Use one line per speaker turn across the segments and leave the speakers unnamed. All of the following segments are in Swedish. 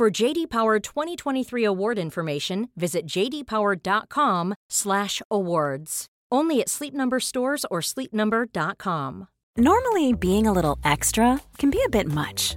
For JD Power 2023 award information, visit jdpower.com/awards. Only at Sleep Number stores or sleepnumber.com.
Normally, being a little extra can be a bit much,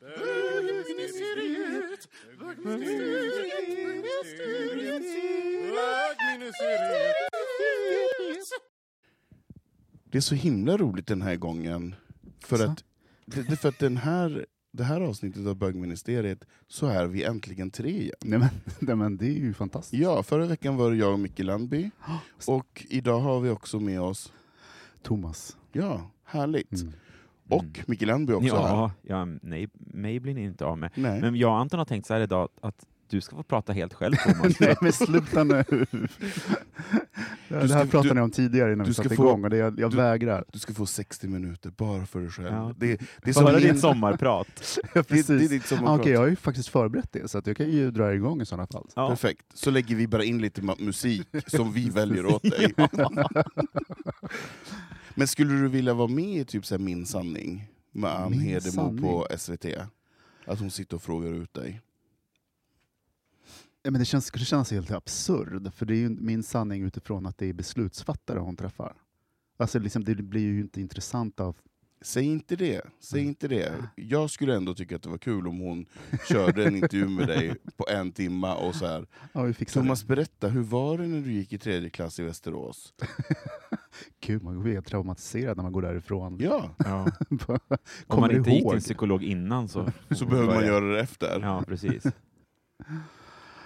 bögministeriet, bögministeriet.
Det är så himla roligt den här gången. För
Så?
att, det, för att den här, det här avsnittet av bögministeriet så är vi äntligen tre igen.
Nej men, nej, men det är ju fantastiskt.
Ja, förra veckan var det jag och Micke Landby. Och idag har vi också med oss,
Thomas.
ja, härligt.
Mm.
Och Micke Landby också här.
Ja, ja, nej, mig blir ni inte av med.
Nej.
Men jag och Anton har tänkt så här idag att du ska få prata helt själv Thomas.
Nej men sluta nu! det
ska-
här pratade
du-
ni om tidigare innan vi satte
få-
igång och det, jag, jag
du-
vägrar.
Du ska få 60 minuter bara för dig själv.
Ja.
Det, det är
Få
som
ditt sommarprat.
Ja,
det, det är ditt
Ah, Okej,
sommarprat.
jag har ju faktiskt förberett det, så att jag kan ju dra igång i sådana fall.
Ja.
Perfekt. Så lägger vi bara in lite musik som vi väljer åt dig. Men skulle du vilja vara med i typ så här Min sanning med Ann
Min
Hedemo
sanning?
på SVT? Att hon sitter och frågar ut dig.
Ja, men det känns, skulle kännas helt absurd, för det är ju min sanning utifrån att det är beslutsfattare hon träffar. Alltså liksom, det blir ju inte intressant av...
Säg inte det. Säg inte det. Jag skulle ändå tycka att det var kul om hon körde en intervju med dig på en timma och så här.
Ja, vi fixar
Thomas, berätta, hur var det när du gick i tredje klass i Västerås?
det. Gud, man blir traumatiserad när man går därifrån.
Ja,
Ja. Om man inte gick till
ihåg?
en psykolog innan så...
så behöver man göra det efter.
Ja, precis.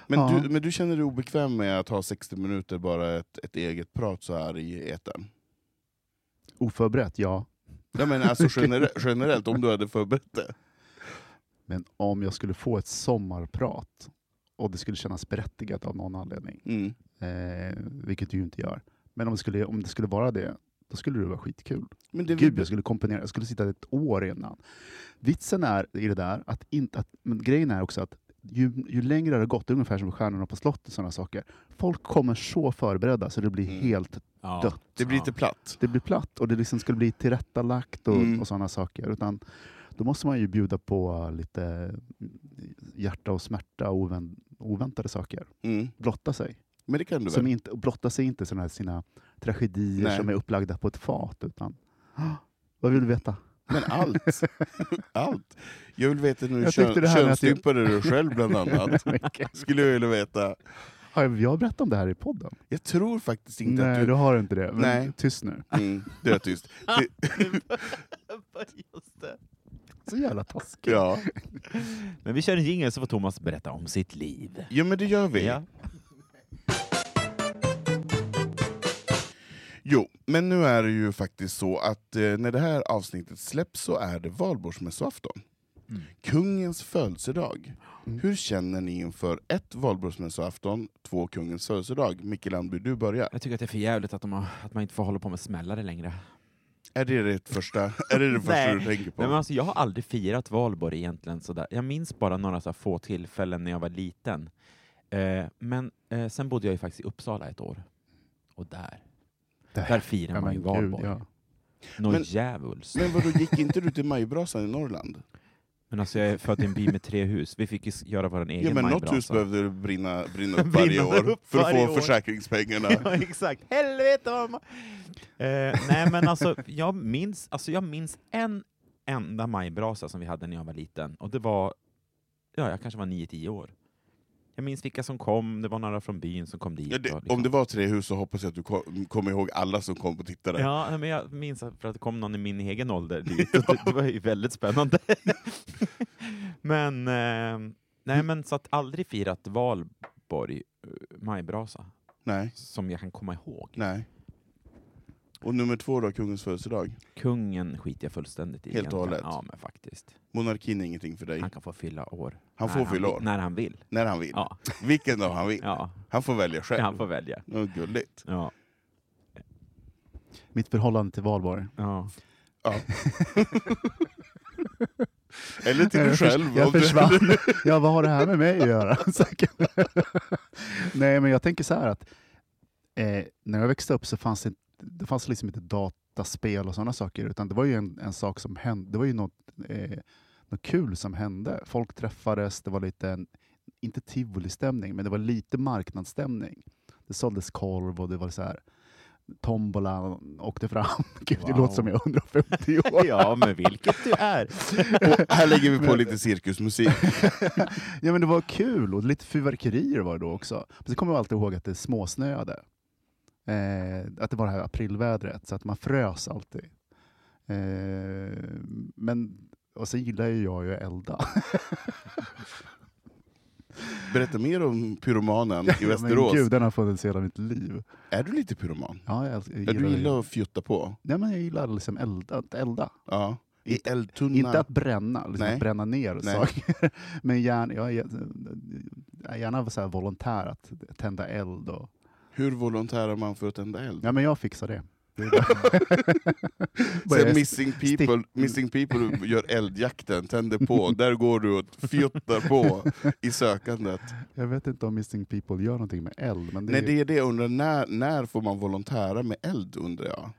Men,
Ja.
du, men du känner dig obekväm med att ha 60 minuter bara ett, ett eget prat så här i etern?
Oförberett, ja.
Ja, men alltså genere, generellt, om du hade förberett det?
Men om jag skulle få ett sommarprat och det skulle kännas berättigat av någon anledning,
Mm.
eh, vilket det ju inte gör. Men om det, skulle, om det skulle vara det, då skulle det vara skitkul.
Men det,
Gud, jag skulle komponera, jag skulle sitta ett år innan. Vitsen är i det där, att inte, att, men grejen är också att ju, ju längre det har gått, ungefär som Stjärnorna på slottet och sådana saker, folk kommer så förberedda så det blir
Mm.
helt
Ja.
dött.
det blir lite platt.
Det blir platt och det liksom skulle bli tillrättalagt och,
Mm.
och sådana saker. Utan då måste man ju bjuda på lite hjärta och smärta och ovän, oväntade saker.
Mm.
Blotta sig.
Men det kan du
Som
väl?
inte, blotta sig inte här sina tragedier
Nej.
som är upplagda på ett fat. Utan, Ah, vad vill du veta?
Men allt. allt. Jag vill veta när du
Jag
kön,
med att
könsstympade dig själv bland annat. Skulle jag vilja veta.
Har jag berättat om det här i podden?
Jag tror faktiskt inte
Nej,
att
du
du...
har inte det. Men
Nej.
Tyst nu.
Mm, det är tyst. Det,
Så jävla taskigt.
ja.
Men vi kör en jingel så får Thomas berätta om sitt liv.
ja, men det gör vi.
Ja.
Jo, men nu är det ju faktiskt så att eh, när det här avsnittet släpps så är det valborgsmässoafton.
Mm.
Kungens födelsedag.
Mm.
Hur känner ni inför ett valborgsmässoafton, två kungens födelsedag? Micke Landby, du börjar.
Jag tycker att det är för jävligt att, de har, att man inte får hålla på med smällare längre.
Är det det första, är det det första du tänker på?
Nej, men alltså, jag har aldrig firat valborg egentligen. Sådär. Jag minns bara några så få tillfällen när jag var liten. Eh, men eh, sen bodde jag ju faktiskt i Uppsala ett år. Och där,
Där.
där firar man ju
men gud,
valborg.
ja.
Nå
Men-
djävuls.
Men vadå, gick inte du till majbrasan i Norrland?
Men alltså jag är född i en by med tre hus. Vi fick ju göra vår egen
Ja, men något
majbrasa.
hus behövde brinna, brinna upp
Brinna
varje år
upp
för att
varje
få
år.
försäkringspengarna.
ja, exakt. Helvete vad eh, Nej men alltså jag, minns, alltså, jag minns en enda majbrasa som vi hade när jag var liten. Och det var, ja jag kanske var 9-10 år. Jag minns vilka som kom, det var några från byn som kom dit.
Ja, det,
och liksom-
Om det var tre hus så hoppas jag att du kom, kommer ihåg alla som kom och tittade.
Ja, men jag minns att för att det kom någon i min egen ålder dit. Det, det var ju väldigt spännande. men, eh, nej men så att aldrig firat valborg, eh, majbrasa,
Nej,
som jag kan komma ihåg.
nej. Och nummer två då, kungens födelsedag.
Kungen skiter jag fullständigt i.
Helt och hållet?
Ja, men faktiskt.
Monarkin är ingenting för dig.
Han kan få fylla år.
Han får
när
fylla
vill-
år.
När han vill.
När han vill.
Ja,
Vilken dag han vill.
ja.
Han får välja själv.
han får välja.
Åh, gulligt.
Ja.
Mitt förhållande till valborg.
Ja.
Ja. Eller till dig själv.
Jag försvann. ja, vad har det här med mig att göra? Nej, men jag tänker så här att eh, när jag växte upp så fanns det, inte- det fanns liksom inte dataspel och sådana saker, utan det var ju en, en sak som hände. Det var ju något, eh, något kul som hände. Folk träffades, det var lite, en, inte tivoli-stämning, men det var lite marknadsstämning. Det såldes korv och det var så här tombola åkte fram. Gud, det
Wow.
låter som jag är 150 år.
ja, men vilket du är.
Och här lägger vi på lite cirkusmusik.
Ja men det var kul och lite fyrverkerier var det då också. Men så kommer jag alltid ihåg att det småsnöade. Eh, att det var det här aprilvädret, så att man frös alltid. Eh, men, och så gillar ju jag ju att elda.
Berätta mer om pyromanen i
Men
Västerås.
gud, den har funnits hela mitt liv.
Är du lite pyroman?
Ja, jag, jag
Ja, du gillar att fjutta på?
Nej, men jag gillar liksom elda, att elda.
Ja. I eldtunna?
Inte att bränna, liksom att bränna ner
Nej.
saker. Men gärna, jag, är- jag är gärna så här volontär att tända eld. Och,
Hur volontärar man för att tända eld?
ja, men jag fixar det.
här, missing, people, missing people gör eldjakten, tänder på, där går du och fjuttar på i sökandet.
Jag vet inte om Missing People gör någonting med eld. Men det
Nej
är,
det är det jag undrar, när, när får man volontära med eld undrar jag?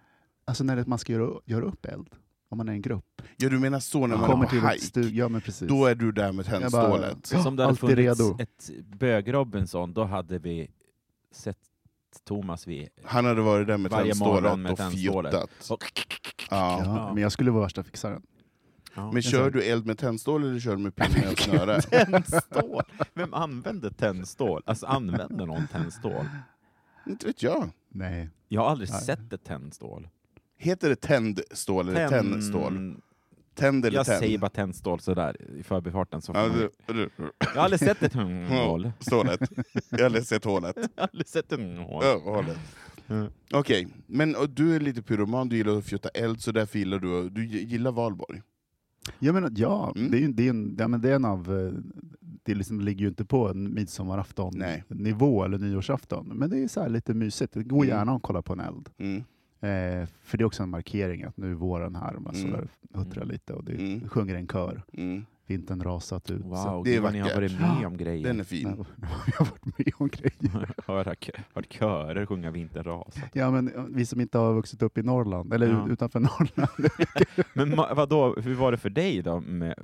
Alltså när man ska göra, göra upp eld, om man är en grupp.
Ja du menar så när man
kommer
är
till
på
ett
hike?
Ja men precis.
Då är du där med tändstålet?
Som det hade funnits
redo.
ett bög-Robinson, då hade vi sett Thomas vid...
Han hade varit där med tändstålet
med
och fjuttat.
Och-
Ja.
ja, men jag skulle vara värsta fixaren.
Ja.
Men kör du eld med tändstål eller kör du med pinne och snöre?
Tändstål! Vem använder tändstål? Alltså använder någon tändstål?
Inte vet jag.
Nej.
Jag har aldrig
Nej.
sett ett tändstål.
Heter det tändstål eller
Tänd-
tändstål? Tänd eller
Jag
tänd?
säger bara tändstål sådär i förbifarten. Så
Ja, du, du,
Jag har aldrig sett ett hål.
stålet. Jag har aldrig sett hålet.
Jag har aldrig sett ett hål.
Ja, hålet.
Mm.
Okej, men och du är lite pyroman, du gillar att fjutta eld, så därför gillar du, du gillar valborg.
Jag menar, ja,
Mm.
det, är, ju- det, är en, ja men det är en av... eh, Det liksom ligger ju inte på en midsommarafton-nivå eller nyårsafton, men det är så här lite mysigt. Det går
Mm.
gärna att kolla på en eld.
Mm.
Eh, för det är också en markering att nu är våren här och man
Mm.
står där och huttrar
Mm.
lite och det
Mm.
sjunger en kör.
Mm.
Vintern rasat ut.
Wow,
Det är
vad ni har
vackert.
varit med om grejer.
Den är fin.
Jag har varit med om grejer.
Höra hört körer sjunga Vinterras.
Ja, men eh, vi som inte har vuxit upp i Norrland, eller
Ja.
utanför Norrland.
Men vadå, hur var det för dig då? Med,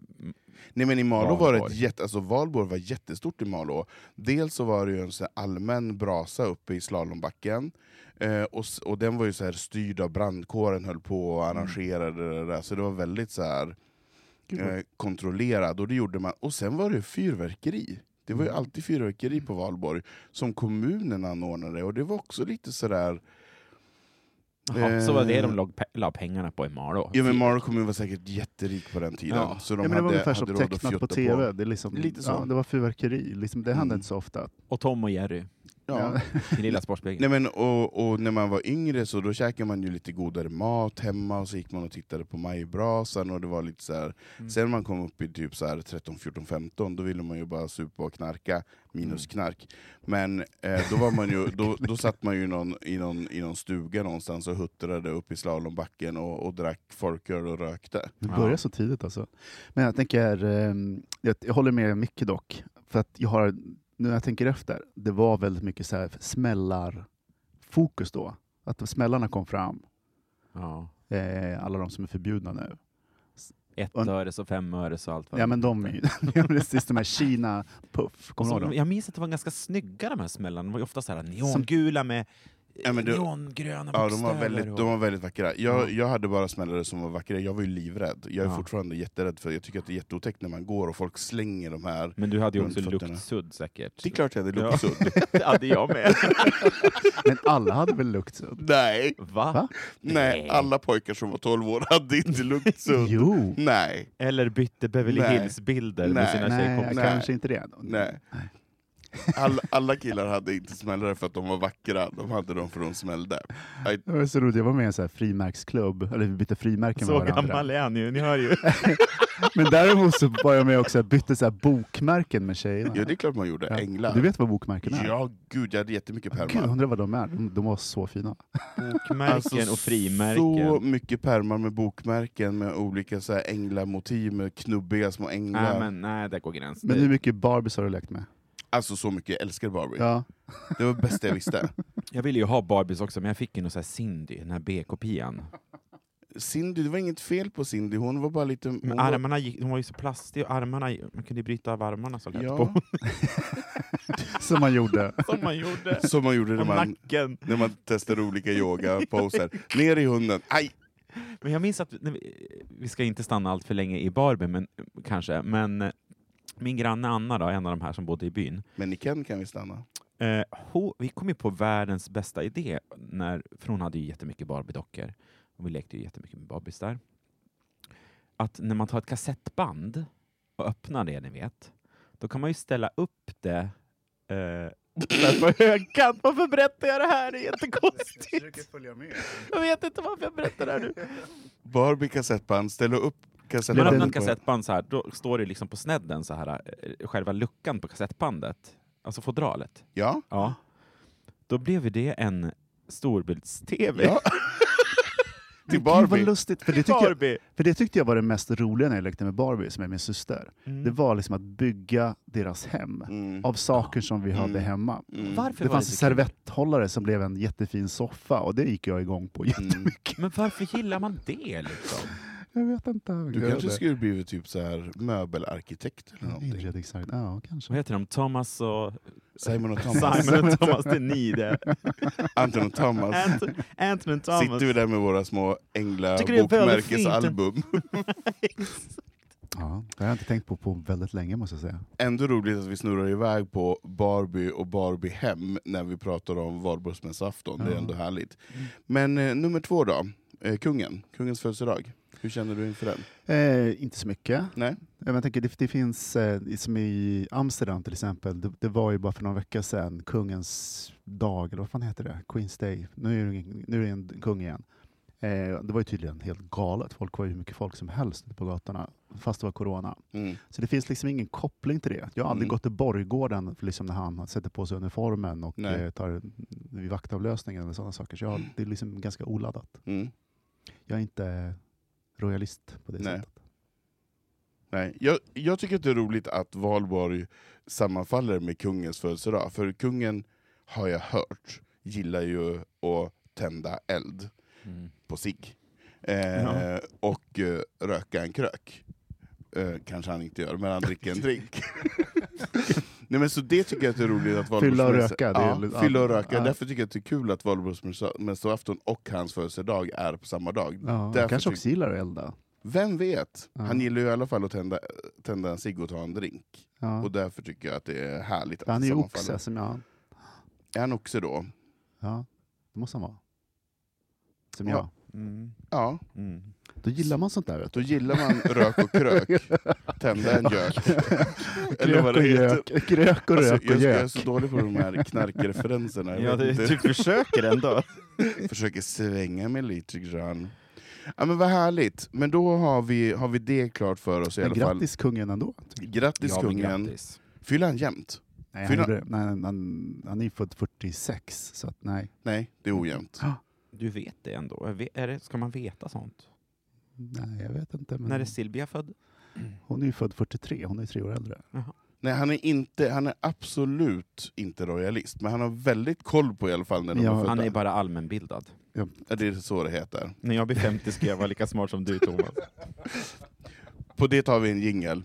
Nej men i Malå var det
Valborg.
jätte, alltså Valborg var jättestort i Malå. Dels så var det ju en så allmän brasa uppe i slalombacken, eh, och, och den var ju så här styrd av brandkåren, höll på och arrangerade det där, så det var väldigt så här eh, kontrollerad, och det gjorde man. Och sen var det fyrverkeri. Det var ju
Mm.
alltid fyrverkeri på Valborg, som kommunen anordnade, och det var också lite sådär...
Jaha, så var det
Eh.
de la pengarna på i Malå?
Ja men Malå kommun var säkert jätterik på den tiden,
Ja.
så de
ja, men det var
hade,
ungefär som tecknat på TV. Det, är liksom,
Lite så.
Ja, det var fyrverkeri. Liksom, det hände
Mm.
inte så ofta.
Och Tom och Jerry
Ja.
i Lilla Sportspegeln.
Nej, men, och, och när man var yngre så då käkade man ju lite godare mat hemma, och så gick man och tittade på majbrasan, och det var lite så här.
Mm.
Sen när man kom upp i typ så här 13, 14, 15, då ville man ju bara supa och knarka, minus
Mm.
knark. Men eh, då, var man ju, då, då satt man ju någon, i, någon, i någon stuga någonstans och huttrade upp i slalombacken och, och drack folköl och rökte.
Det
Ja.
börjar så tidigt alltså. Men jag tänker, ehm, jag, jag håller med Micke dock. För att jag har när jag tänker efter, det var väldigt mycket så här smällar-fokus då. Att smällarna kom fram,
Ja.
eh, alla de som är förbjudna nu.
Ett
Och-
öres och fem öres och allt vad
Ja men de är ju, precis, de här Kina-puff,
Och
kommer du ihåg
så,
dem?
jag minns att det var ganska snygga de här smällarna. De var ju ofta så här neongula med
Ja, men du-
neongröna
Ja, de var, väldigt,
och-
de var väldigt vackra. Jag,
Ja.
jag hade bara smällare som var vackra, jag var ju livrädd. Jag är
Ja.
fortfarande jätterädd för jag tycker att det är jätteotäckt när man går och folk slänger de här.
Men du hade ju också
fötterna.
luktsudd säkert.
Det är klart jag hade
Ja.
luktsudd.
det hade jag med.
Men alla hade väl luktsudd?
Nej,
Va?
Va?
nej, alla pojkar som var 12 år hade inte luktsudd.
Jo!
Nej,
Eller bytte Beverly
Nej.
Hills-bilder med
Nej.
sina
Nej,
tjejkompisar.
Nej.
kanske inte det.
nej. Alla, alla killar hade inte smällare för att de var vackra, de hade dem för att de smällde. Aj,
Det var så roligt, jag var med i en så här frimärksklubb, eller vi bytte frimärken
Så
med varandra.
gammal är han ju, ni hör ju.
Men däremot så var jag med också och bytte så här bokmärken med tjejerna.
Ja, det är klart man gjorde.
Ja.
Änglar.
Du vet vad bokmärken är?
Ja, gud, jag hade jättemycket
Gud, jag
pärmar.
undrar vad de är. De, de var så fina.
Bokmärken
Alltså,
och frimärken.
Så mycket pärmar med bokmärken med olika så här änglamotiv med knubbiga små änglar.
Nej, men nej, där går gränsen.
Men hur mycket Barbies har du lekt med?
Alltså så mycket, jag älskar Barbie.
Ja.
Det var det bästa jag visste.
Jag ville ju ha Barbies också, men jag fick ju någon här Cindy, den här B-kopian.
Cindy, det var inget fel på Cindy, hon var bara lite... Hon
Men
var,
armarna gick, hon var ju så plastig, och armarna, man kunde ju bryta av armarna så lätt
Ja.
på.
Som man gjorde.
Som man gjorde.
som man gjorde när
Och
man, när man testade olika yogaposer. Ner i hunden, aj!
Men jag minns att, vi, vi ska inte stanna allt för länge i Barbie, men, kanske, men min granne Anna, då, en av de här som bodde i byn,
Men i Ken kan vi stanna.
Eh, ho, vi kom ju på världens bästa idé, när, för hon hade ju jättemycket Barbie-dockor, och vi lekte ju jättemycket med Barbies där. Att när man tar ett kassettband och öppnar det, ni vet, då kan man ju ställa upp det eh, på högkant. Varför berättar jag det här? Det är jättekonstigt.
med.
Jag vet inte varför jag berättar det här nu.
Barbie kassettband, ställa upp
Man
kassettband.
öppnar ett
på-
kassettband så här, då står det liksom på snedden så här, eh, själva luckan på kassettbandet, alltså fodralet.
Ja,
Ja. Då blev det en storbilds-tv.
ja. Till
Gud vad
Barbie.
lustigt, för det, tyckte jag,
Barbie!
för det tyckte jag var det mest roliga när jag lekte med Barbie, som är min syster.
Mm.
Det var liksom att bygga deras hem
Mm.
av saker som vi hade
Mm.
hemma.
Mm.
Varför
Det
var
fanns
det
en servetthållare som blev en jättefin soffa och det gick jag igång på jättemycket.
Men varför gillar man det liksom?
Jag vet inte.
Du kanske skulle blivit typ så här möbelarkitekt eller någonting.
Inredningsdesign, ja kanske.
Vad heter de? Thomas och...
Simon och Thomas.
Simon och Thomas, det är ni det.
Anton och Thomas.
Ant- Anton och Thomas.
Sitter vi där med våra små ängla
Tycker det är väldigt fint.
bokmärkesalbum.
Ja, det har jag inte tänkt på på väldigt länge måste jag säga.
Ändå roligt att vi snurrar iväg på Barbie och Barbie-hem när vi pratar om valborgsmässoafton. Det är
Ja.
ändå härligt. Men eh, nummer två då, eh, kungen. Kungens födelsedag. Hur känner du inför den?
Eh, inte så mycket.
Nej?
Jag tänker, det, det finns, eh, i- som i Amsterdam till exempel, det, det var ju bara för några veckor sedan kungens dag, eller vad fan heter det? Queens Day. Nu är det, nu är det en kung igen. Eh, det var ju tydligen helt galet. Folk var ju hur mycket folk som helst på gatorna, fast det var corona.
Mm.
Så det finns liksom ingen koppling till det. Jag har aldrig
Mm.
gått till Borggården liksom när han sätter på sig uniformen och
Nej.
eh, tar vid vaktavlösningen eller sådana saker. Så jag, det är liksom ganska oladdat.
Mm.
Jag är inte royalist på det
Nej.
sättet.
Nej. Jag, jag tycker att det är roligt att valborg sammanfaller med kungens födelsedag. För kungen, har jag hört, gillar ju att tända eld
Mm.
på sig. Eh,
Ja.
Och eh, röka en krök. Eh, kanske han inte gör, men han dricker en drink. Nej, men så det tycker jag att det är roligt att
Fylla och röka, är
Ja,
lite-
fylla och röka.
ja.
Därför tycker jag att det är kul att valborgsmässoafton och hans födelsedag är på samma dag.
Ja,
Därför
han kanske också gillar att elda.
Vem vet?
Ja.
Han gillar ju i alla fall att tända, tända en cigg och ta en drink.
Ja.
Och därför tycker jag att det är härligt att
han är ju oxe, som jag...
Är han oxe då?
Ja, det måste han vara. Som
Ja.
jag.
Mm.
Ja,
Mm.
Då gillar man sånt där. Vet du.
då gillar man rök och krök. Tända en gök. Eller vad
Krök
det heter.
Krök och
Alltså,
rök och
jag, jag är så dålig på de här knarkreferenserna. Jag
Ja, du försöker ändå.
försöker svänga mig lite grann. Ja, men vad härligt. Men då har vi, har vi det klart för oss i
Men
alla fall.
grattis kungen ändå.
Grattis
Ja,
kungen.
grattis.
Fyller han jämnt?
Nej, han, gjorde, nej, han, han, han är född 46, så att nej.
Nej, det är ojämnt.
Du vet det ändå. Är det, ska man veta sånt?
Nej, jag vet inte. Men
När är Silvia född?
Hon är ju född 43, hon är tre år äldre.
Nej, han är, inte, han är absolut inte royalist, men han har väldigt koll på i alla fall när de
Ja,
är födda.
Han är bara allmänbildad.
Ja, Det är så det heter.
När jag blir 50 ska jag vara lika smart som du Thomas.
På det tar vi en jingel.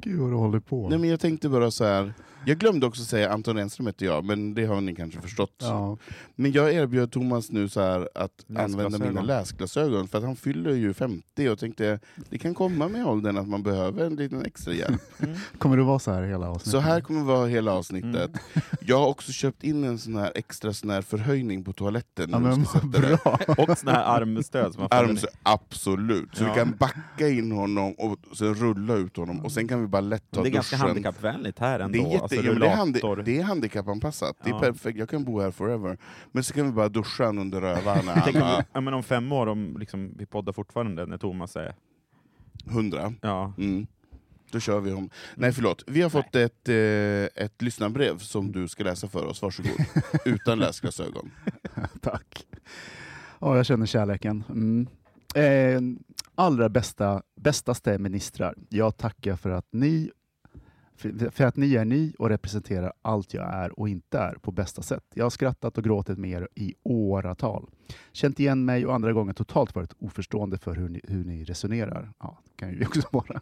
Gud vad du håller på.
Nej, men jag tänkte bara så här. Jag glömde också säga Anton Enström heter jag, men det har ni kanske förstått.
ja.
Men jag erbjöd Thomas nu så här att använda mina läsglasögon, för att han fyller ju 50 och tänkte det kan komma med åldern att man behöver en liten extra hjälp.
Kommer det vara så här hela avsnittet?
Så här kommer vara hela avsnittet. Jag har också köpt in en sån här extra sån här förhöjning på toaletten.
Ja, men bra.
Och såna här armstöd som man faller
Arms,
ner.
absolut. Så
Ja.
vi kan backa in honom och sen rulla ut honom, och sen kan vi bara lätt ta
Det är ganska
duschen.
handikappvänligt här ändå.
Det är, ja, men det, är handi, det är handikappanpassat, det är
Ja.
perfekt, jag kan bo här forever. Men så kan vi bara duscha under rövarna.
Tänk om,
alla
ja, men om fem år, om liksom, vi poddar fortfarande när Thomas är...
hundra.
Ja.
Mm. Då kör vi om. Nej förlåt, vi har fått ett, eh, ett lyssnarbrev som du ska läsa för oss, varsågod. Utan läsglasögon.
Tack. Ja, jag känner kärleken. Mm. Eh, allra bästa, bästaste ministrar, jag tackar för att ni för, för att ni är ni och representerar allt jag är och inte är på bästa sätt. Jag har skrattat och gråtit med er i åratal. Känt igen mig och andra gånger totalt varit oförstående för hur ni, hur ni resonerar. Ja, det kan ju också vara.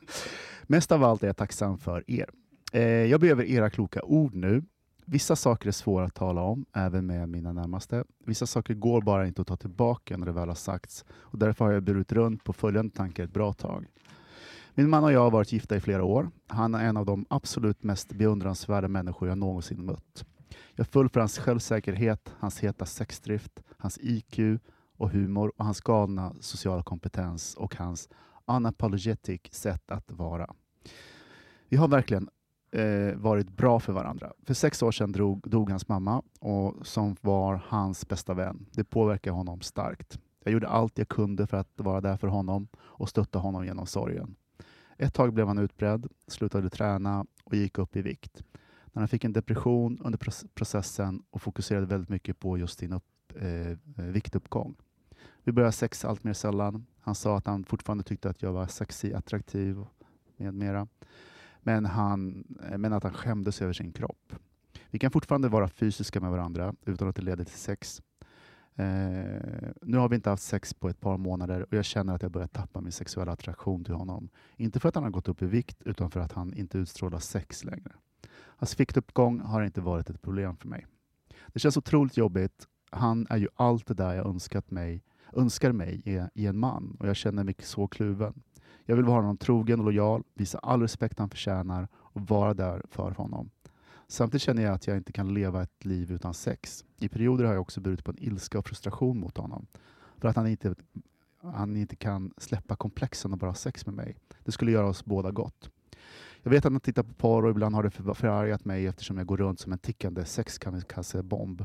Mest av allt är jag tacksam för er. Eh, jag behöver era kloka ord nu. Vissa saker är svåra att tala om, även med mina närmaste. Vissa saker går bara inte att ta tillbaka när det väl har sagts och därför har jag burit runt på följande tankar ett bra tag. Min man och jag har varit gifta i flera år. Han är en av de absolut mest beundransvärda människor jag någonsin mött. Jag är full för hans självsäkerhet, hans heta sexdrift, hans IQ och humor och hans galna sociala kompetens och hans unapologetic sätt att vara. Vi har verkligen eh, varit bra för varandra. För sex år sedan drog, dog hans mamma, och som var hans bästa vän. Det påverkade honom starkt. Jag gjorde allt jag kunde för att vara där för honom och stötta honom genom sorgen. Ett tag blev han utbredd, slutade träna och gick upp i vikt. När han fick en depression under processen och fokuserade väldigt mycket på just sin upp, eh, viktuppgång. Vi började sex allt mer sällan. Han sa att han fortfarande tyckte att jag var sexig, attraktiv med mera. Men, han, eh, men att han skämdes över sin kropp. Vi kan fortfarande vara fysiska med varandra utan att det leder till sex. Eh, nu har vi inte haft sex på ett par månader och jag känner att jag börjar tappa min sexuella attraktion till honom. Inte för att han har gått upp i vikt utan för att han inte utstrålar sex längre. Hans viktuppgång har inte varit ett problem för mig. Det känns otroligt jobbigt. Han är ju allt det där jag önskat mig, önskar mig i, i en man och jag känner mig så kluven. Jag vill vara honom trogen och lojal, visa all respekt han förtjänar och vara där för honom. Samtidigt känner jag att jag inte kan leva ett liv utan sex. I perioder har jag också burit på en ilska och frustration mot honom. För att han inte, han inte kan släppa komplexen och bara ha sex med mig. Det skulle göra oss båda gott. Jag vet att han tittar på porr och ibland har det förargat mig eftersom jag går runt som en tickande sexkassebomb.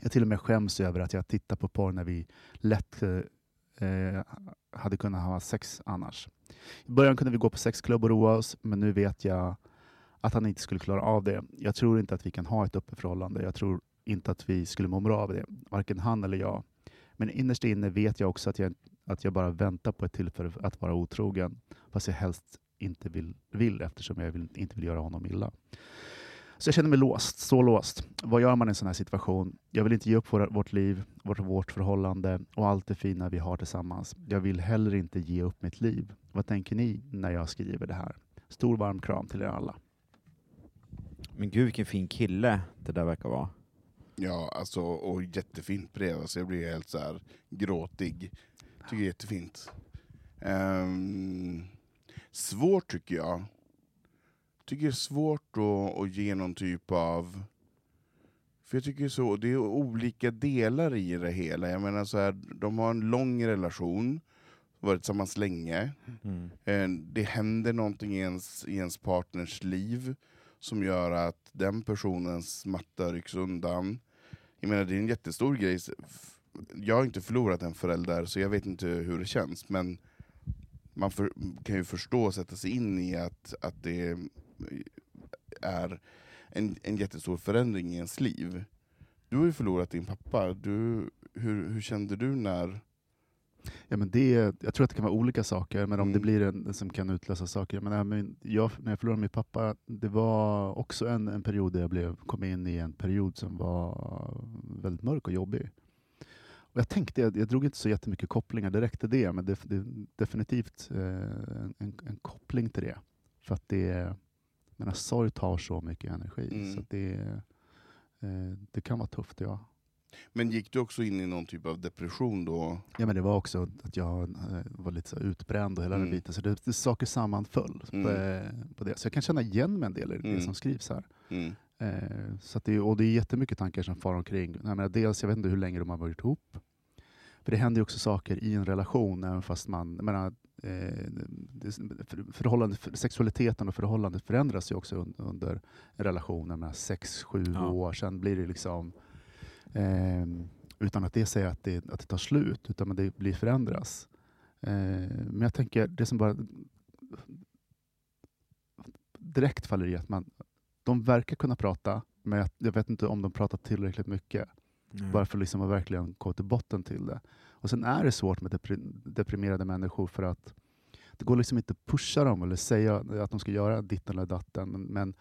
Jag till och med skäms över att jag tittar på porr när vi lätt eh, eh, hade kunnat ha sex annars. I början kunde vi gå på sexklubb och roa oss, men nu vet jag att han inte skulle klara av det. Jag tror inte att vi kan ha ett öppet förhållande. Jag tror inte att vi skulle må bra av det, varken han eller jag. Men innerst inne vet jag också att jag, att jag bara väntar på ett tillfälle att vara otrogen, fast jag helst inte vill, vill eftersom jag vill, inte vill göra honom illa. Så jag känner mig låst, så låst. Vad gör man i en sån här situation? Jag vill inte ge upp vår, vårt liv, vårt, vårt förhållande och allt det fina vi har tillsammans. Jag vill heller inte ge upp mitt liv. Vad tänker ni när jag skriver det här? Stor varm kram till er alla.
Men gud vilken fin kille det där verkar vara.
Ja, alltså, och jättefint brev. Alltså, jag blir helt så här gråtig. Tycker det är jättefint. Ehm, svårt tycker jag. Tycker det är svårt att, att ge någon typ av... För jag tycker så, det är olika delar i det hela. Jag menar så här, de har en lång relation, varit tillsammans länge.
Mm.
Eh, det händer någonting i ens, i ens partners liv som gör att den personens matta rycks undan. Jag menar, det är en jättestor grej. Jag har inte förlorat en förälder, så jag vet inte hur det känns. Men man för, kan ju förstå och sätta sig in i att, att det är en, en jättestor förändring i ens liv. Du har ju förlorat din pappa. Du, hur, hur kände du när,
Ja, men det, jag tror att det kan vara olika saker, men om
Mm.
det blir en som kan utlösa saker. Men, jag, när jag förlorade min pappa, det var också en, en period där jag blev, kom in i en period som var väldigt mörk och jobbig. Och jag tänkte, jag, jag drog inte så jättemycket kopplingar direkt till det, men det, det är definitivt eh, en, en koppling till det. För att det, menar, sorg tar så mycket energi,
Mm.
så det, eh, det kan vara tufft. Ja.
Men gick du också in i någon typ av depression då?
Ja, men det var också att jag eh, var lite så utbränd och hela
Mm.
den biten, så det, det saker sammanföll
Mm.
på, på det. Så jag kan känna igen mig en del i det
Mm.
som skrivs här.
Mm.
Eh, så det, och det är jättemycket tankar som far omkring. Jag menar, dels, jag vet inte hur länge de har varit ihop. För det händer ju också saker i en relation, även fast man... Jag menar, eh, förhållande, för, sexualiteten och förhållandet förändras ju också un, under en relation. Jag menar, sex, sju
Ja.
år, sen blir det liksom... Eh, utan att det säger att det, att det tar slut, utan att det blir förändras. Eh, men jag tänker, det som bara direkt faller i att man, de verkar kunna prata, men jag, jag vet inte om de pratar tillräckligt mycket.
Mm.
Bara för liksom att verkligen gå till botten till det. Och Sen är det svårt med depri- deprimerade människor för att det går liksom inte att pusha dem eller säga att de ska göra ditten eller datten. Men, men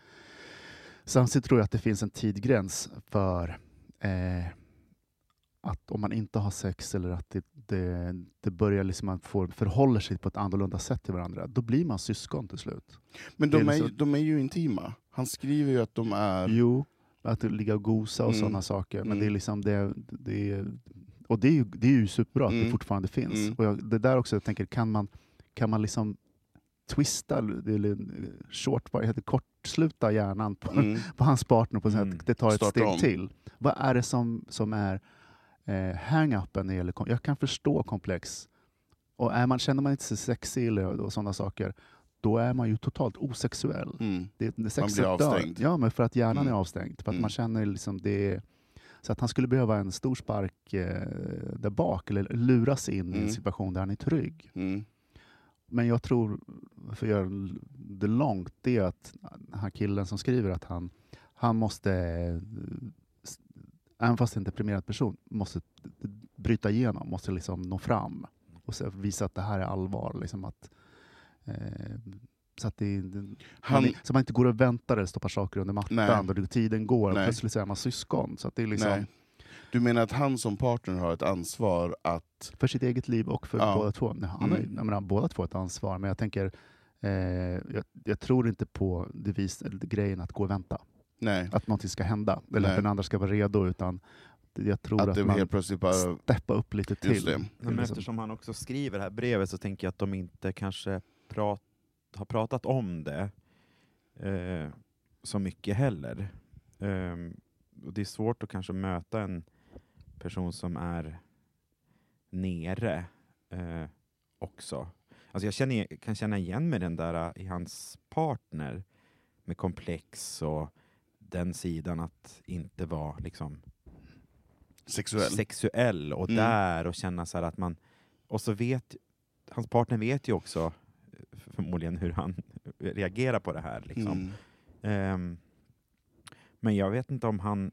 samtidigt tror jag att det finns en tidgräns för eh, att om man inte har sex eller att det, det, det börjar liksom man får, förhåller sig på ett annorlunda sätt till varandra, då blir man syskon till slut.
Men
Det är
de är,
liksom-
de är ju intima. Han skriver ju att de är...
Jo, att ligga och gosa och
Mm.
sådana saker. Men
Mm.
det är liksom det, det är, och det är ju, det är ju superbra att det
Mm.
fortfarande finns.
Mm.
Och jag, det där också, jag tänker, kan man, kan man liksom twista, eller short, vad heter kortsluta hjärnan på,
Mm.
på hans partner på så
Mm.
att det tar ett
Starta
steg
om.
till. Vad är det som, som är eh, hang-upen när det gäller kom- Jag kan förstå komplex. Och är man, känner man inte sig sexig eller och sådana saker, då är man ju totalt osexuell.
Mm.
Det, det sexet
blir
dör.
avstängd.
Ja, men för att hjärnan
Mm.
är avstängd. För att
Mm.
man känner liksom det så att han skulle behöva en stor spark eh, där bak, eller luras in i
Mm.
en situation där han är trygg. Men jag tror, för att göra det långt, det är att här killen som skriver att han, han måste, även fast det är en deprimerad person, måste bryta igenom, måste liksom nå fram och visa att det här är allvar. Liksom att, eh, så att det,
Han,
man, så man inte går och väntar eller stoppar saker under mattan
Nej.
och tiden går och plötsligt så är man syskon. Så att det är liksom
nej. Du menar att han som partner har ett ansvar att...
för sitt eget liv och för
Ja.
båda två. Nej, Han har,
Mm.
jag menar, båda två har ett ansvar, men jag tänker eh, jag, jag tror inte på devis, eller grejen att gå och vänta.
Nej.
Att någonting ska hända, eller
Nej.
att den andra ska vara redo, utan jag tror
Att
att,
det
man
helt plötsligt bara...
steppa upp lite till.
Det.
Men
liksom-
eftersom han också skriver det här brevet så tänker jag att de inte kanske prat, har pratat om det eh, så mycket heller. Ehm, och det är svårt att kanske möta en person som är nere eh, också. Alltså jag känner, kan känna igen mig den där eh, i hans partner med komplex och den sidan att inte vara liksom
Sexuell.
sexuell och
Mm.
där och känna så här att man... Och så vet... Hans partner vet ju också eh, förmodligen hur han reagerar på det här. Liksom.
Mm.
Ehm, men jag vet inte om han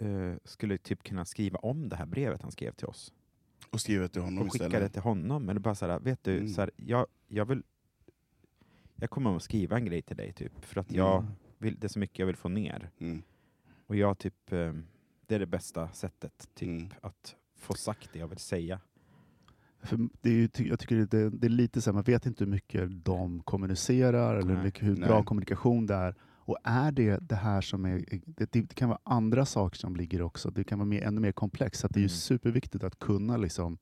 eh, skulle typ kunna skriva om det här brevet han skrev till oss
Och skriver till honom
och skicka det
istället.
till honom. Eller bara så här, vet du,
Mm.
så här, jag, jag vill... Jag kommer att skriva en grej till dig typ, för att jag
Mm.
vill, det är så mycket jag vill få ner.
Mm.
Och jag typ, eh, det är det bästa sättet typ,
Mm.
att få sagt det jag vill säga.
För det är ju, jag tycker det, det är lite så här, man vet inte hur mycket de kommunicerar eller
Nej.
mycket, hur
Nej.
bra kommunikation det är. Och är det det här som är, det, det kan vara andra saker som ligger också, det kan vara mer, ännu mer komplext. Så det är ju
Mm.
superviktigt att kunna liksom,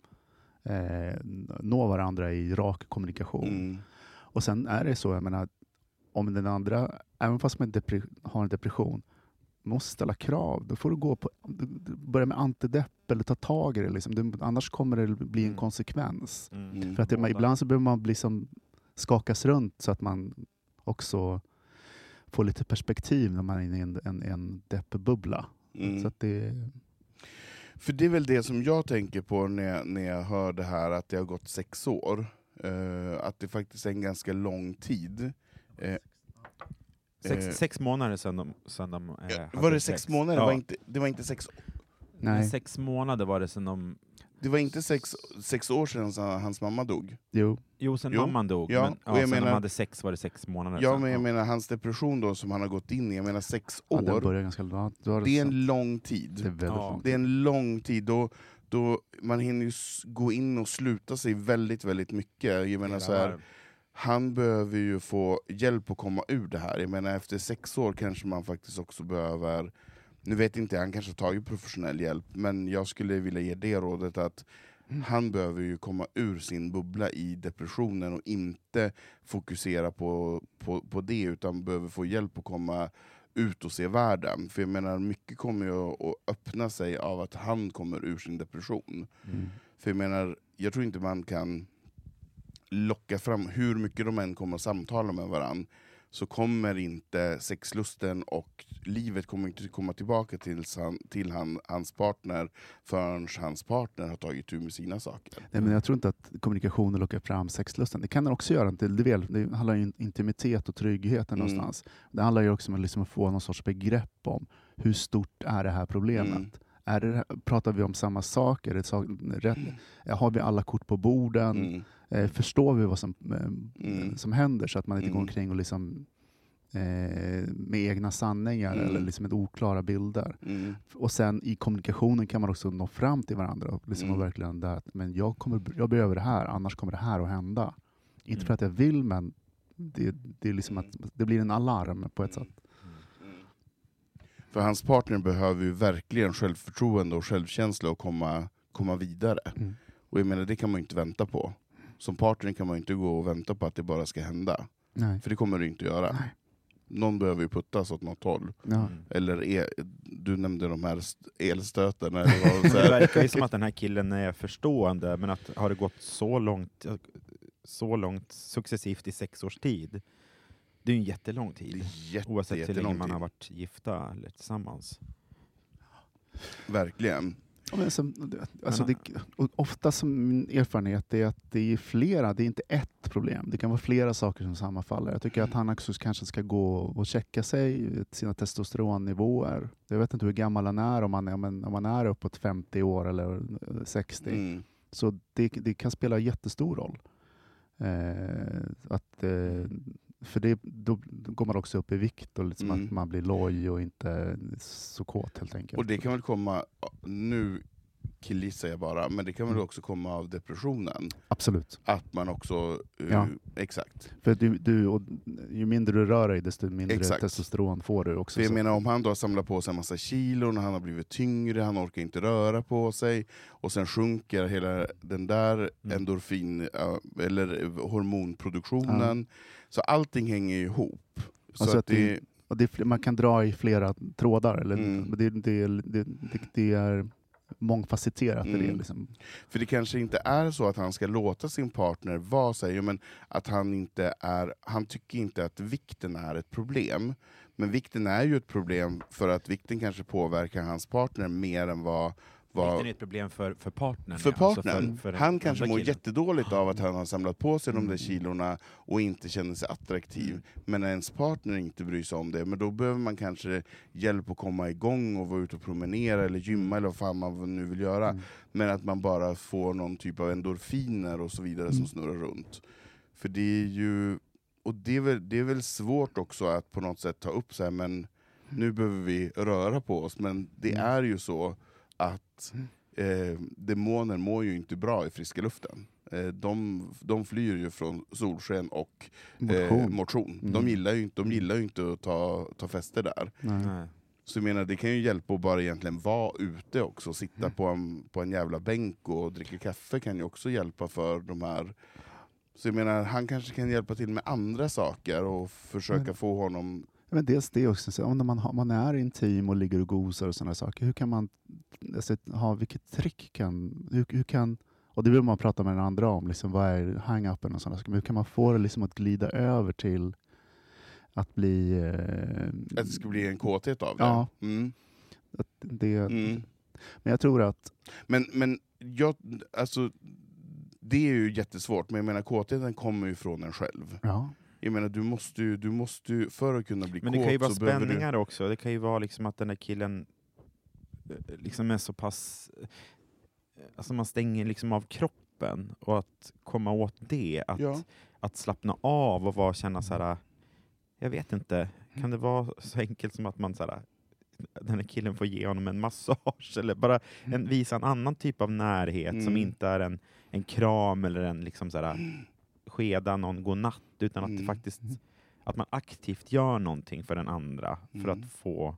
eh, nå varandra i rak kommunikation.
Mm.
Och sen är det så, jag menar, om den andra, även fast man har en depression, måste ställa krav. Då får du gå på, börja med antidepp eller ta tag i det. Liksom. Du, annars kommer det bli en
Mm.
konsekvens.
Mm.
För att det,
Båda.
ibland så behöver man bli som, skakas runt så att man också får lite perspektiv när man är inne i en, en, en deppbubbla.
Mm.
Så att det,
För det är väl det som jag tänker på när jag, när jag hör det här att det har gått sex år. Eh, att det faktiskt är en ganska lång tid. Eh,
Sex,
Eh,
sex månader sedan de, sedan de
var det sex månader?
Ja.
Det, var inte, det var inte sex
nej.
Sex månader var det sedan de
Det var inte sex, sex år sedan så hans mamma dog.
Jo.
Jo, sen
Jo,
mamman dog,
ja,
men
och
ja,
jag
sen när
menar-
de hade sex var det sex månader
Ja,
sen.
men jag menar hans depression då som han har gått in i, jag menar sex
Ja, den
år,
börjar ganska ja, du har
det är en lång
Det är
tid.
väldigt
Ja.
långt.
Det är en lång tid. Då, då man hinner ju s- gå in och sluta sig väldigt, väldigt mycket. Jag menar så här, han behöver ju få hjälp att komma ur det här. Jag menar efter sex år kanske man faktiskt också behöver, nu vet inte jag, han kanske har tagit professionell hjälp, men jag skulle vilja ge det rådet att han behöver ju komma ur sin bubbla i depressionen och inte fokusera på, på, på det, utan behöver få hjälp att komma ut och se världen. För jag menar, mycket kommer ju att att öppna sig av att han kommer ur sin depression.
Mm.
För jag menar, jag tror inte man kan locka fram, hur mycket de än kommer att samtala med varandra, så kommer inte sexlusten och livet kommer inte komma tillbaka till, han, till han, hans partner förrän hans partner har tagit tur med sina saker.
Nej, men jag tror inte att kommunikationen lockar fram sexlusten. Det kan den också göra del. Det handlar ju om intimitet och trygghet
Mm.
någonstans. Det handlar ju också om att liksom få någon sorts begrepp om hur stort är det här problemet.
Mm.
Är det, pratar vi om samma sak? Är det rätt, har vi alla kort på borden?
Mm.
Eh, förstår vi vad som, eh,
Mm.
som händer så att man inte går
Mm.
omkring och liksom, eh, med egna sanningar
Mm.
eller liksom med oklara bilder.
Mm.
Och sen i kommunikationen kan man också nå fram till varandra och liksom
Mm.
och verkligen där att men jag, kommer, jag behöver det här, annars kommer det här att hända. Inte
Mm.
för att jag vill, men det, det, är liksom att, det blir en alarm på ett sätt.
För hans partner behöver ju verkligen självförtroende och självkänsla och komma, komma vidare.
Mm.
Och jag menar, det kan man ju inte vänta på. Som partner kan man ju inte gå och vänta på att det bara ska hända.
Nej.
För det kommer det inte göra.
Nej.
Någon behöver ju puttas åt något håll.
Ja.
Eller e du nämnde de här så
Men det
här.
verkar ju som att den här killen är förstående, men att har det gått så långt, så långt successivt i sex års tid, det är ju en jättelång tid.
är jätte,
Oavsett hur länge man
tid.
har varit gifta eller tillsammans.
Verkligen.
Ja, men som, alltså det, ofta som min erfarenhet är att det är flera, det är inte ett problem. Det kan vara flera saker som sammanfaller. Jag tycker att han också kanske ska gå och checka sig, sina testosteronnivåer. Jag vet inte hur gammal han är, om han är, men om han är uppåt 50 år eller eh, 60.
Mm.
Så det, det kan spela jättestor roll. Eh, att, eh, för det, då, då går man också upp i vikt och liksom
Mm.
att man blir loj och inte så kåt helt enkelt.
Och det kan väl komma, nu killgissar jag bara, men det kan väl
Mm.
också komma av depressionen.
Absolut.
Att man också... eh,
Ja.
Exakt.
För du, du, och ju mindre du rör dig, desto mindre
Exakt.
testosteron får du också.
För jag
så-
menar om han då har samlat på sig en massa kilon, han har blivit tyngre, han orkar inte röra på sig, och sen sjunker hela den där
Mm.
endorfin, ja, eller hormonproduktionen. Så allting hänger ju ihop. Så
Alltså
att
det-
det,
och det är, man kan dra i flera trådar, eller,
Mm.
det, det, det, det, är mångfacetterat. är Det,
Mm.
liksom.
För det kanske inte är så att han ska låta sin partner vara ja, men att han inte är, han tycker inte att vikten är ett problem. Men vikten är ju ett problem för att vikten kanske påverkar hans partner mer än vad... vad
Vikten är ett problem för, för partnern.
för
ja, alltså
partnern.
för den
han kanske mår
killen.
jättedåligt av att han har samlat på sig de där
Mm.
kilorna och inte känner sig attraktiv. Men när ens partner inte bryr sig om det, men då behöver man kanske hjälp att komma igång och vara ute och promenera eller gymma eller vad fan man nu vill göra.
Mm.
Men att man bara får någon typ av endorfiner och så vidare
Mm.
som snurrar runt. För det är ju, och det är, väl, det är väl svårt också att på något sätt ta upp så här, men nu behöver vi röra på oss. Men det
Mm.
är ju så att eh, demoner mår ju inte bra i friska luften. Eh, de, de flyr ju från solsken och
Motion.
Eh, motion. De,
Mm.
gillar ju inte, de gillar ju inte att ta, ta fäste där.
Nej.
Nej.
Så jag menar, det kan ju hjälpa att bara egentligen vara ute också, sitta
Mm.
på en, på en jävla bänk och dricka kaffe kan ju också hjälpa för de här... Så jag menar, han kanske kan hjälpa till med andra saker och försöka
Mm.
få honom...
Men dels det också, så om man, har, man är intim och ligger och gosar och sådana saker, hur kan man, alltså, ha, vilket trick kan, hur, hur kan, och det vill man prata med den andra om, liksom, vad är hang-upen och sådana saker, men hur kan man få det liksom att glida över till att bli... Eh,
Att det ska bli en kåthet av det.
Ja.
Mm.
det
Mm.
Men jag tror att,
Men, men jag, alltså, det är ju jättesvårt, men jag menar kåtheten kommer ju från en själv.
ja,
Jag menar, du måste ju, du måste ju för att kunna bli
Men
kåt
det kan ju vara
behöver du...
spänningar också. Det kan ju vara liksom att den där killen eh, liksom är så pass... alltså man stänger liksom av kroppen och att komma åt det, att,
Ja.
att slappna av och vara, känna så här. jag vet inte, kan det vara så enkelt som att man så här, den här killen får ge honom en massage eller bara en, visa en annan typ av närhet som
Mm.
inte är en, en kram eller en liksom så här, skeda någon godnatt, utan att
Mm.
faktiskt att man aktivt gör någonting för den andra för
Mm.
att få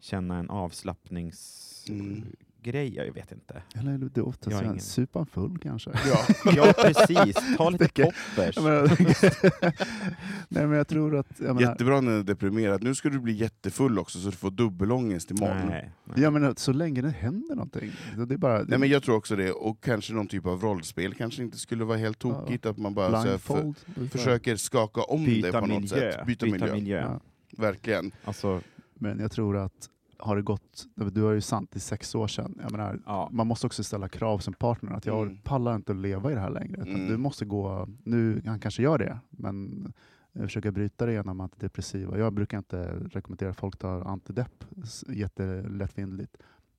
känna en avslappningsgrej.
Mm.
Jag vet inte.
Eller det är ofta så
ingen-
supan full kanske.
Ja.
Ja, precis. Ta lite poppers.
Nej men jag tror att... Jag menar,
Jättebra när du är deprimerad. Nu ska du bli jättefull också så du får dubbelångest imorgon.
Nej, nej.
jag menar, så länge det händer någonting. Det är bara,
Nej, men jag tror också det, och kanske någon typ av rollspel kanske inte skulle vara helt tokigt, att man bara så här, för, försöker skaka om det
Byta
på något
miljö.
sätt. Byta, miljö.
Ja.
Verkligen.
Alltså,
Men jag tror att har det gått, du har ju sant i sex år sedan, jag menar,
ja.
man måste också ställa krav som partner, att jag
Mm.
pallar inte att leva i det här längre. Utan
Mm.
Du måste gå, nu, han kanske gör det, men jag försöker bryta det genom antidepressiva. Jag brukar inte rekommendera folk tar antidepp jättelättvindigt.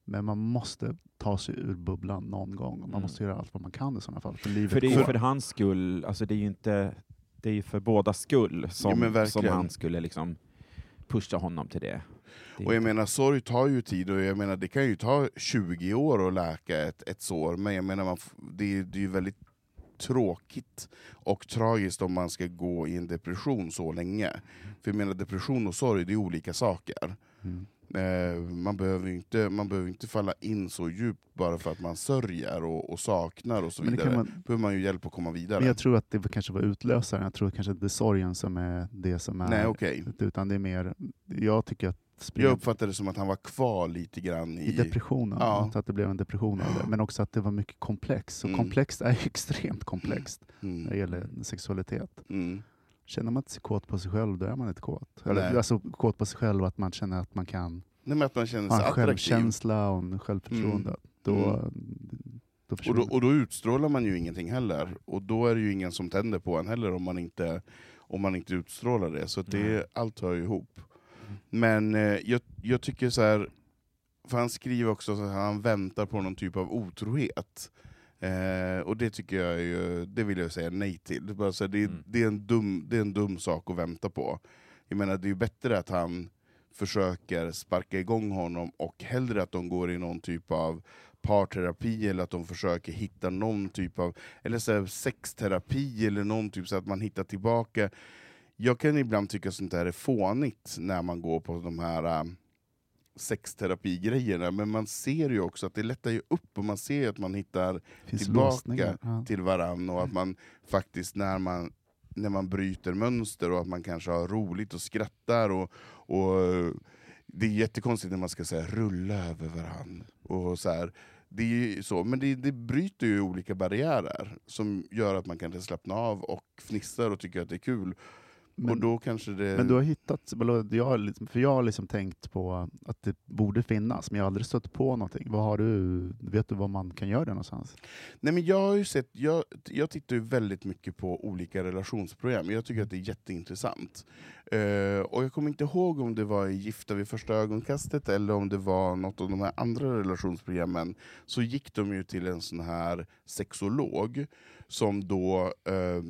Men man måste ta sig ur bubblan någon gång. Man
Mm.
måste göra allt vad man kan i sådana fall. För livet
För det är ju för hans skull, alltså det är ju inte, det är för båda skull som,
verkligen.
som han skulle liksom pusha honom till det.
Och jag menar, sorg tar ju tid, och jag menar, det kan ju ta 20 år att läka ett, ett sår, men jag menar, man, det, är, det är ju väldigt tråkigt och tragiskt om man ska gå i en depression så länge. För jag menar, depression och sorg, det är olika saker.
Mm.
Eh, man, behöver inte, man behöver inte falla in så djupt bara för att man sörjer och, och saknar och så vidare.
man,
behöver man ju hjälp att komma vidare.
men jag tror att det kanske var utlösaren. Jag tror kanske inte det är sorgen som är det som är...
Nej, okej.
Utan det är mer, jag tycker att
Jag
springa
uppfattade det som att han var kvar lite grann i...
i depressionen,
Ja.
att det blev en depression av det. Men också att det var mycket komplext. Och
Mm.
komplext är extremt komplext när det
Mm.
gäller sexualitet.
Mm.
Känner man sig kåt på sig själv, då är man inte kåt. Eller,
Nej.
alltså kåt på sig själv, att man känner att man kan
Nej, att man känner
ha
sig
en
attraktiv.
självkänsla och en självförtroende.
Mm.
Då,
Mm.
då
Och då, och då utstrålar man ju ingenting heller. Och då är det ju ingen som tänder på en heller om man inte, om man inte utstrålar det. Så det, allt hör ju ihop. Men eh, jag, jag tycker så här, för han skriver också att han väntar på någon typ av otrohet. Eh, och det tycker jag ju, det vill jag säga nej till. Det är, bara så det,
Mm.
det, är en dum, det är en dum sak att vänta på. Jag menar, det är ju bättre att han försöker sparka igång honom och hellre att de går i någon typ av parterapi eller att de försöker hitta någon typ av eller så här, sexterapi eller någon typ så att man hittar tillbaka. Jag kan ibland tycka sånt där är fånigt när man går på de här äh, sexterapigrejerna, men man ser ju också att det lättar ju upp och man ser ju att man hittar tillbaka.
Ja.
till varann och att man faktiskt när man, när man bryter mönster och att man kanske har roligt och skrattar och, och det är jättekonstigt när man ska säga rulla över varann. Och så här. Det är så, men det, det bryter ju olika barriärer som gör att man kan slappna av och fnissar och tycker att det är kul. Och
Men,
då kanske det...
men du har hittat, jag för jag har liksom tänkt på att det borde finnas, men jag har aldrig stött på någonting. Vad har du, vet du var man kan göra det någonstans?
Nej, men jag, har sett, jag, jag tittar ju väldigt mycket på olika relationsprogram, jag tycker att det är jätteintressant. Eh, och jag kommer inte ihåg om det var i Gifta vid första ögonkastet eller om det var något av de här andra relationsprogrammen, så gick de ju till en sån här sexolog som då eh,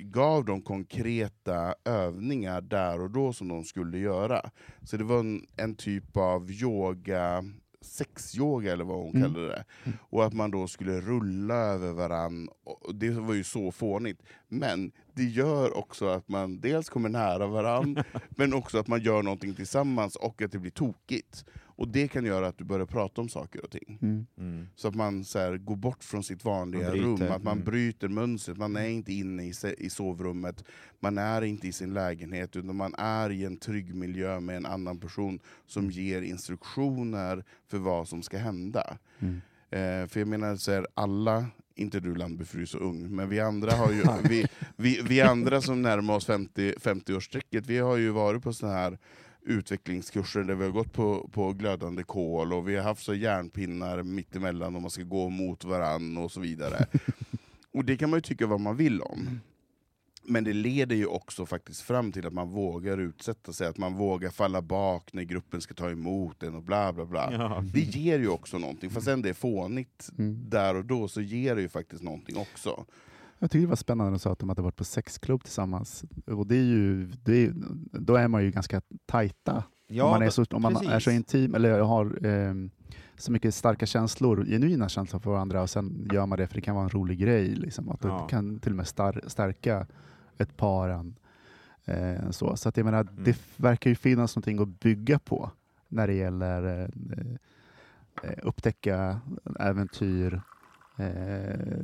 gav dem konkreta övningar där och då som de skulle göra. Så det var en, en typ av yoga, sexyoga eller vad hon
Mm.
kallade det. Och att man då skulle rulla över varann. Och det var ju så fånigt. Men det gör också att man dels kommer nära varann, men också att man gör någonting tillsammans och att det blir tokigt. Och det kan göra att du börjar prata om saker och ting.
Mm.
Mm.
Så att man så här, går bort från sitt vanliga rum, att man
mm.
bryter mönstret. Man är inte inne i, i sovrummet, man är inte i sin lägenhet, utan man är i en trygg miljö med en annan person som ger instruktioner för vad som ska hända.
Mm.
Eh, för jag menar, så här, alla, inte du Landby för du är så ung, men vi andra, har ju, vi, vi, vi andra som närmar oss 50 50-årsstrecket, vi har ju varit på såna här utvecklingskurser där vi har gått på, på glödande kol och vi har haft så järnpinnar mittemellan och man ska gå mot varann och så vidare. och det kan man ju tycka vad man vill om. Men det leder ju också faktiskt fram till att man vågar utsätta sig, att man vågar falla bak när gruppen ska ta emot en och bla bla bla.
Ja.
Det ger ju också någonting, fast sen det är fånigt
Mm.
där och då, så ger det ju faktiskt någonting också.
Jag tycker det var spännande när du sa att de hade varit på sexklubb tillsammans. Och det är ju, det är, då är man ju ganska tajta.
Ja,
om man, är så, om man är så intim, eller har eh, så mycket starka känslor, genuina känslor för varandra, och sen gör man det för det kan vara en rolig grej. Liksom, att
Ja.
Det kan till och med star stärka ett par. Eh, så så att jag menar,
Mm.
det verkar ju finnas någonting att bygga på när det gäller eh, eh, upptäcka äventyr. Eh,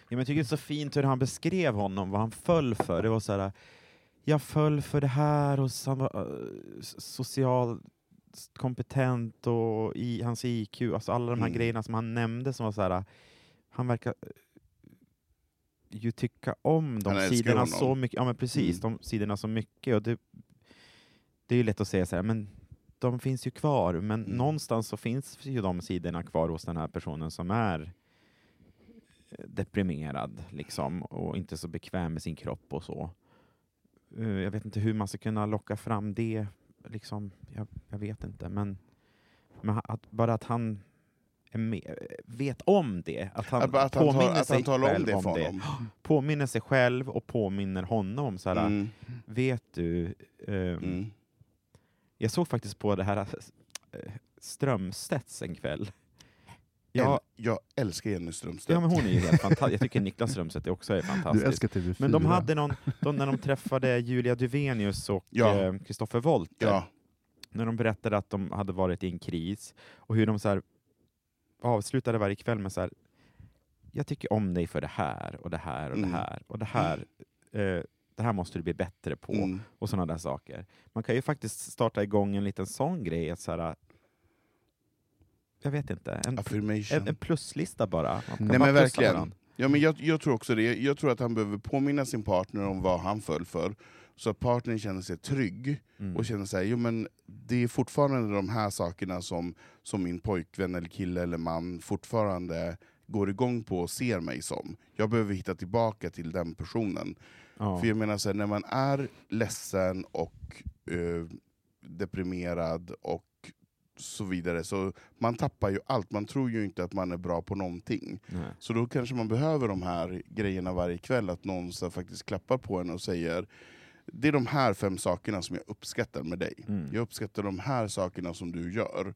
Ja, men jag tycker det är så fint hur han beskrev honom, vad han föll för. Det var så här, jag föll för det här och han var uh, social kompetent och i, hans IQ, alltså alla de här
Mm.
grejerna som han nämnde som var så här, han verkar eh, ju tycka om de sidorna
honom.
så mycket. Ja men precis,
Mm.
de sidorna så mycket. Och det, det är ju lätt att säga så här, men de finns ju kvar. Men
Mm.
någonstans så finns ju de sidorna kvar hos den här personen som är eh, deprimerad liksom, och inte så bekväm med sin kropp och så. Eh, Jag vet inte hur man ska kunna locka fram det. Liksom, jag, jag vet inte, men, men att, bara att han med, vet om det. Att han
Att, att, han,
påminner
tar, att
sig
han talar om
själv
det
om det.
honom.
Påminner sig själv och påminner honom. Så här,
Mm.
Vet du, eh,
Mm.
jag såg faktiskt på det här eh, Strömstedts en kväll. Ja,
Jag älskar Jenny Strömstedt.
ja, men hon är ju helt fantastisk. Jag tycker Niklas Strömstedt också är
du
fantastisk.
älskar TV4.
Men de hade någon, de, när de träffade Julia Duvenius och
Ja.
eh, Kristoffer Wolter,
ja.
när de berättade att de hade varit i en kris, och hur de så här, avslutade varje kväll med så här, jag tycker om dig för det här, och det här, och
Mm.
det här, och det här. Eh, det här måste du bli bättre på,
Mm.
och sådana där saker. Man kan ju faktiskt starta igång en liten sån grej, att så här, jag vet inte, en, en, en pluslista bara.
Nej
bara
men verkligen. Ja, men jag, jag tror också det. Jag tror att han behöver påminna sin partner om vad han föll för, så att partnern känner sig trygg
Mm.
och känner sig, jo men det är fortfarande de här sakerna som, som min pojkvän, eller kille eller man fortfarande går igång på och ser mig som. Jag behöver hitta tillbaka till den personen.
Ja.
För jag menar, så här, när man är ledsen och eh, deprimerad och så vidare, så man tappar ju allt. Man tror ju inte att man är bra på någonting.
Nej.
Så då kanske man behöver de här grejerna varje kväll, att någon faktiskt klappar på en och säger det är de här fem sakerna som jag uppskattar med dig.
Mm.
Jag uppskattar de här sakerna som du gör.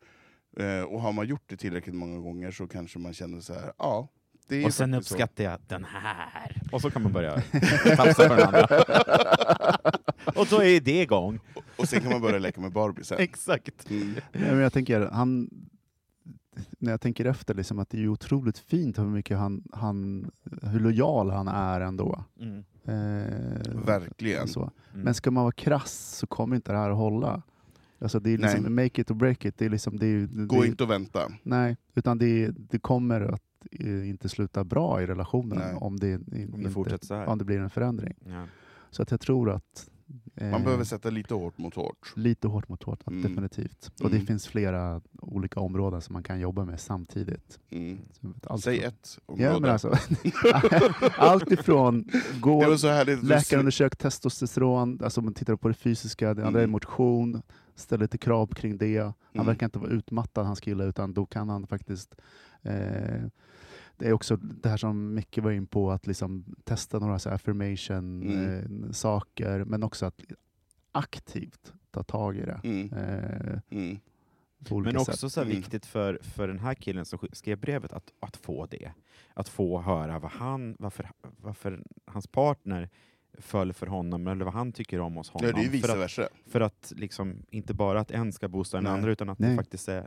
Eh, och har man gjort det tillräckligt många gånger så kanske man känner så här, ja. Är
Och sen
faktiskt så.
uppskattar jag den här. Och så kan man börja tafsa på den andra. Och då är det igång.
Och sen kan man börja leka med Barbie sen.
Exakt.
Mm.
Nej, men jag tänker, han, när jag tänker efter, liksom, att det är otroligt fint hur mycket han, han, hur lojal han är ändå.
Mm.
Eh,
Verkligen.
Så.
Mm.
Men ska man vara krass så kommer inte det här att hålla. Alltså det är liksom,
Nej.
make it or break it. Det är liksom, det är,
Gå
det,
inte och vänta.
Nej, utan det, det kommer att inte sluta bra i relationen
Nej.
om det, i-
Om det
inte, om det blir en förändring.
Ja.
Så att jag tror att eh,
Man behöver sätta lite hårt mot hårt.
lite hårt mot hårt,
Mm.
definitivt. Och det
Mm.
finns flera olika områden som man kan jobba med samtidigt.
Mm.
Allt
Säg
från-
ett område.
Ja, men alltså, allt ifrån gå,
det
läkarundersök testosteron, alltså man tittar på det fysiska, det andra är
Mm.
motion, ställer lite krav kring det. Han
Mm.
verkar inte vara utmattad, hans kille, utan då kan han faktiskt eh, det är också det här som Micke var in på, att liksom testa några så här affirmation
Mm.
eh, saker, men också att aktivt ta tag i det.
Mm.
Eh,
Mm.
Men också
sätt.
så här
Mm.
viktigt för, för den här killen som sk- skrev brevet att, att få det. Att få höra vad han, varför, varför hans partner föll för honom, eller vad han tycker om hos honom.
Ja, det är ju
för
vice
att,
versa.
för att liksom, inte bara att en ska boosta den
Nej.
andra, utan att
Nej.
det faktiskt är...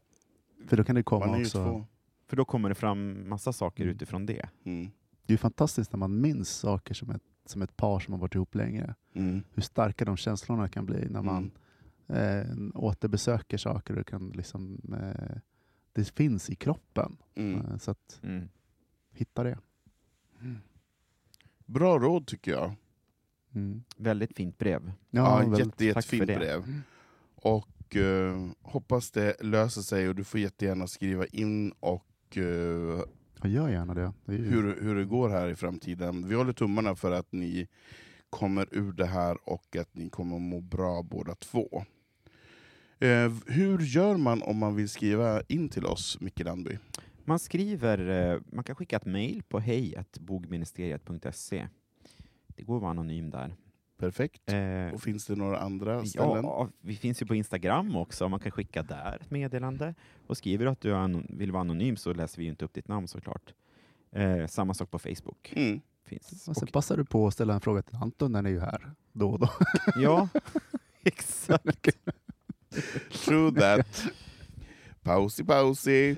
För då kan det komma också,
två.
För då kommer det fram massa saker
Mm.
utifrån det.
Mm.
det är ju fantastiskt när man minns saker som ett, som ett par som har varit ihop länge.
Mm.
hur starka de känslorna kan bli när man eh, återbesöker saker. Och kan liksom, eh, det finns i kroppen.
Mm.
Eh, så att
Mm.
hitta det.
Bra råd tycker jag.
Mm.
Väldigt fint brev.
Ja,
väldigt-
jätte, jättefint
det.
brev. Och eh, hoppas det löser sig och du får jättegärna skriva in och eh,
Jag gör gärna det. det ju,
hur, hur det går här i framtiden. Vi håller tummarna för att ni kommer ur det här och att ni kommer att må bra båda två. Eh, hur gör man om man vill skriva in till oss, Micke Landby?
Man skriver, eh, man kan skicka ett mejl på hej.bogministeriet.se. Det går att vara anonym där.
Perfekt.
Eh,
Och finns det några andra ställen?
ja, vi finns ju på Instagram också, man kan skicka där ett meddelande. Och skriver du att du vill vara anonym så läser vi ju inte upp ditt namn såklart. Eh, samma sak på Facebook.
Mm.
Finns.
Och sen
Och,
passar du på att ställa en fråga till Anton när ni är här då och då.
ja, exakt.
True that. Pausi, pausi.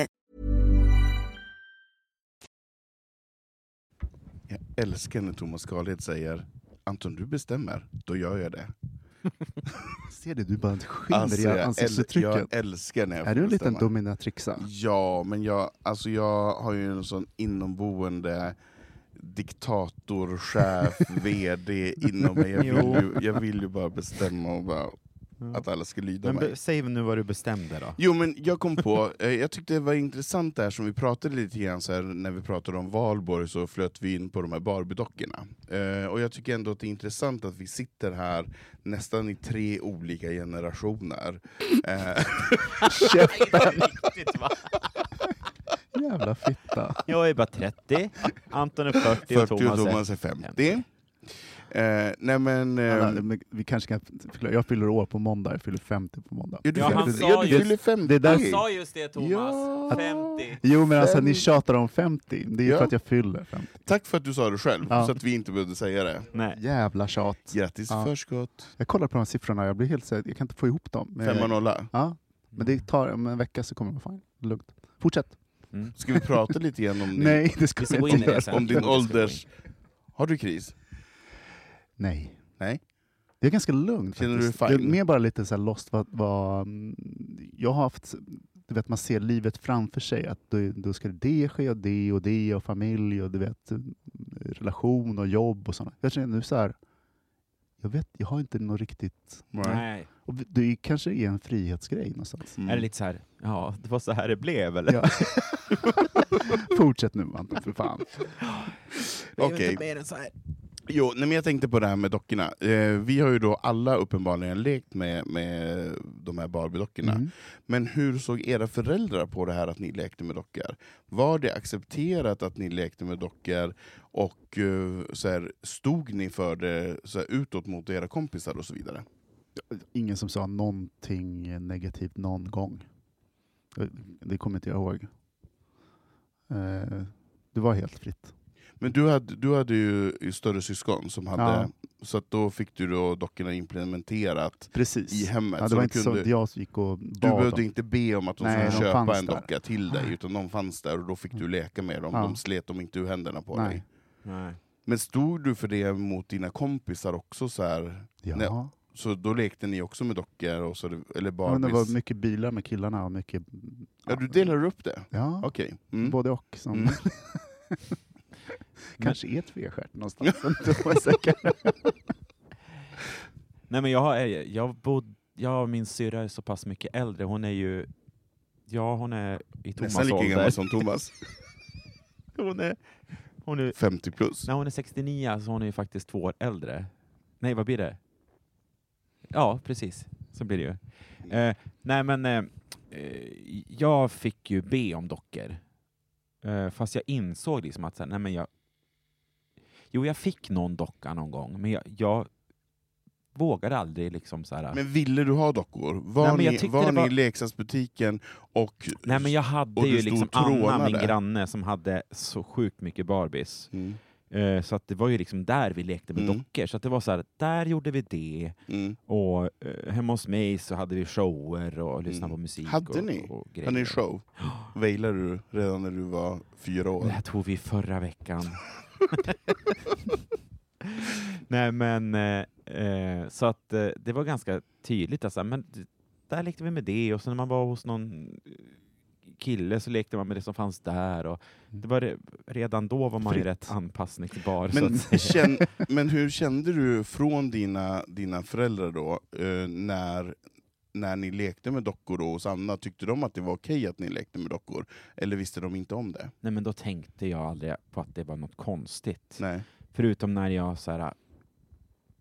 Jag älskar när Thomas Carlhed säger Anton, du bestämmer, då gör jag det.
Ser du, du bara skiner
Alltså,
i ansiktsuttrycket.
jag älskar när jag
Är du en liten dominatrixa?
Ja, men jag, alltså jag har ju en sån inomboende diktator, chef, VD inom mig. Jag vill, ju, jag vill ju bara bestämma och bara, att alla ska lyda
Men
mig.
säg nu vad du bestämde då.
Jo men jag kom på, eh, jag tyckte det var intressant där som vi pratade lite grann så här, när vi pratade om valborg så flöt vi in på de här Barbiedockorna. Eh, och jag tycker ändå att det är intressant att vi sitter här nästan i tre olika generationer. Eh,
Käften! Jävla fitta.
Jag är bara 30, Anton är 40,
40
och Thomas,
är 50. Eh, nej men... Eh,
Alla, men vi kanske kan förklara. Jag fyller år på måndag, jag fyller 50 på måndag.
ja, du
Ja, han sa
ja, du
just-
fyller 50.
Det är där-
Han sa just det Thomas,
Ja.
50.
Jo men alltså ni
50.
tjatar om 50, det är ju
Ja.
för att jag fyller 50.
Tack för att du sa det själv,
Ja.
så att vi inte behövde säga det.
Nej.
Jävla tjat.
Grattis
Ja.
i förskott.
Jag kollar på de här siffrorna, jag blir helt så jag kan inte få ihop dem. Men-
Femma nolla.
Ja, men det tar om en vecka så kommer det vara fine. Lugnt. Fortsätt.
Mm.
Ska vi prata lite igen om din,
Nej, det ska
Vi ska
inte göra.
om din ålders... Har du kris?
Nej.
Nej.
Det är ganska lugnt
Känner du
faktiskt.
dig
Det är
fine?
mer bara lite så här lost vad, vad mm, jag har haft, du vet man ser livet framför sig, att då, då ska det ske och det och det och familj och du vet mm, relation och jobb och sånt. Jag känner nu så här, jag vet, jag har inte något riktigt,
Nej.
och det är kanske är en frihetsgrej någonstans.
Mm.
Är det lite så här, ja, det var så här det blev eller?
Ja. Fortsätt nu Anton, för fan.
Okej.
inte
Jo, nej, men jag tänkte på det här med dockorna. Eh, vi har ju då alla uppenbarligen lekt med, med de här Barbie-dockorna.
Mm.
Men hur såg era föräldrar på det här att ni lekte med dockor? Var det accepterat att ni lekte med dockor och eh, så här, stod ni för det så här, utåt mot era kompisar och så vidare?
Ingen som sa någonting negativt någon gång. Det kommer inte jag ihåg. Eh, Det var helt fritt.
Men du hade, du hade ju större syskon som hade,
Ja.
så att då fick du då dockorna implementerat
Precis.
i hemmet.
Ja, det
så
var inte så
kunde,
att jag gick och
du
bad
behövde
dem.
inte be om att de
Nej,
skulle
de
köpa en
där.
docka till dig, utan de fanns där och då fick du leka med dem.
Ja.
De slet dem inte ur händerna på
Nej.
dig.
Nej.
Men stod du för det mot dina kompisar också? så här?
Ja.
Nej. så då lekte ni också med dockor, och så, eller
Ja, men det var mycket bilar med killarna och mycket...
Ja, du delar upp det?
Ja,
Okej. Mm.
både och. Som
Mm.
kanske är tvestjärt någonstans.
Nej men jag, har- jag, bod, jag och min syrra är så pass mycket äldre, hon är ju, ja hon är i Thomas
Nästan lika
ålder.
gammal som Thomas.
Hon är, hon är,
50 plus.
när hon är 69 så hon är ju faktiskt två år äldre. Nej vad blir det? Ja precis, så blir det ju. Eh, nej men eh, eh, jag fick ju be om dockor. Eh, fast jag insåg liksom att så här, nej men jag, jo jag fick någon docka någon gång, men jag, jag vågade aldrig liksom så här.
Men ville du ha dockor? Var
Nej,
ni, var
var-
i leksaksbutiken och...
Nej men jag hade ju liksom Anna, min granne, som hade så sjukt mycket Barbies.
Mm,
Eh, så att det var ju liksom där vi lekte med
Mm.
dockor. Så att det var så här, där gjorde vi det.
mm.
Och eh, hemma hos mig så hade vi shower och lyssnade
Mm.
på musik.
Hade
och,
ni?
Och grejer.
Hade ni show? Wailade du redan när du var fyra
Det
år?
här tog vi förra veckan. Nej men, eh, eh, så att eh, det var ganska tydligt. Alltså, men där lekte vi med det och sen när man var hos någon eh, kille så lekte man med det som fanns där. Och det var re, redan då var man ju rätt anpassningsbar.
Men,
att
känn, men hur kände du från dina, dina föräldrar då, eh, när, när ni lekte med dockor då hos Anna? Tyckte de att det var okej att ni lekte med dockor? Eller visste de inte om det?
Nej men då tänkte jag aldrig på att det var något konstigt.
Nej.
Förutom när jag så här,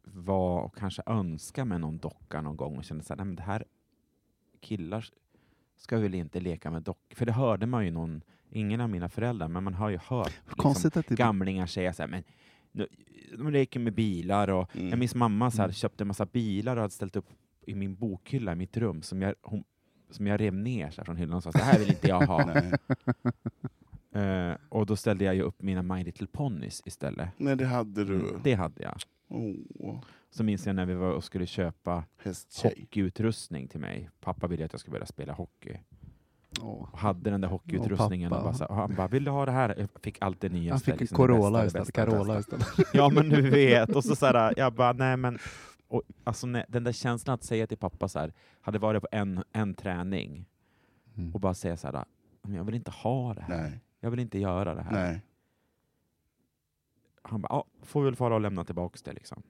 var och kanske önskade mig någon docka någon gång och kände så här, nej men det här killar ska väl inte leka med dockor. För det hörde man ju någon, ingen av mina föräldrar, men man har ju hört liksom,
det...
gamlingar säga så här, men nu, de leker med bilar och
Mm.
jag minns mamma så här,
Mm.
köpte en massa bilar och hade ställt upp i min bokhylla i mitt rum som jag, hon, som jag rev ner så från hyllan och sa, det här vill inte jag ha. Eh, och då ställde jag ju upp mina My Little Ponies istället.
Nej, det hade du.
Mm, Det hade jag.
Åh,
Så minns jag när vi var och skulle köpa
hästtjej.
hockeyutrustning till mig. Pappa ville att jag skulle börja spela hockey.
Åh.
Och hade den där hockeyutrustningen och,
pappa.
bara så, och han bara, vill du ha det här? Jag fick allt det nyaste.
Han fick
liksom,
Corolla istället. Carola istället.
Ja men du vet. Och så, så här, jag bara, nej men. Och, alltså, nej, den där känslan att säga till pappa så här, hade varit på en, en träning
Mm.
och bara säga så här, "Men jag vill inte ha det här.
Nej.
Jag vill inte göra det här.
Nej.
Han bara, ja, får väl fara och lämna tillbaks det liksom.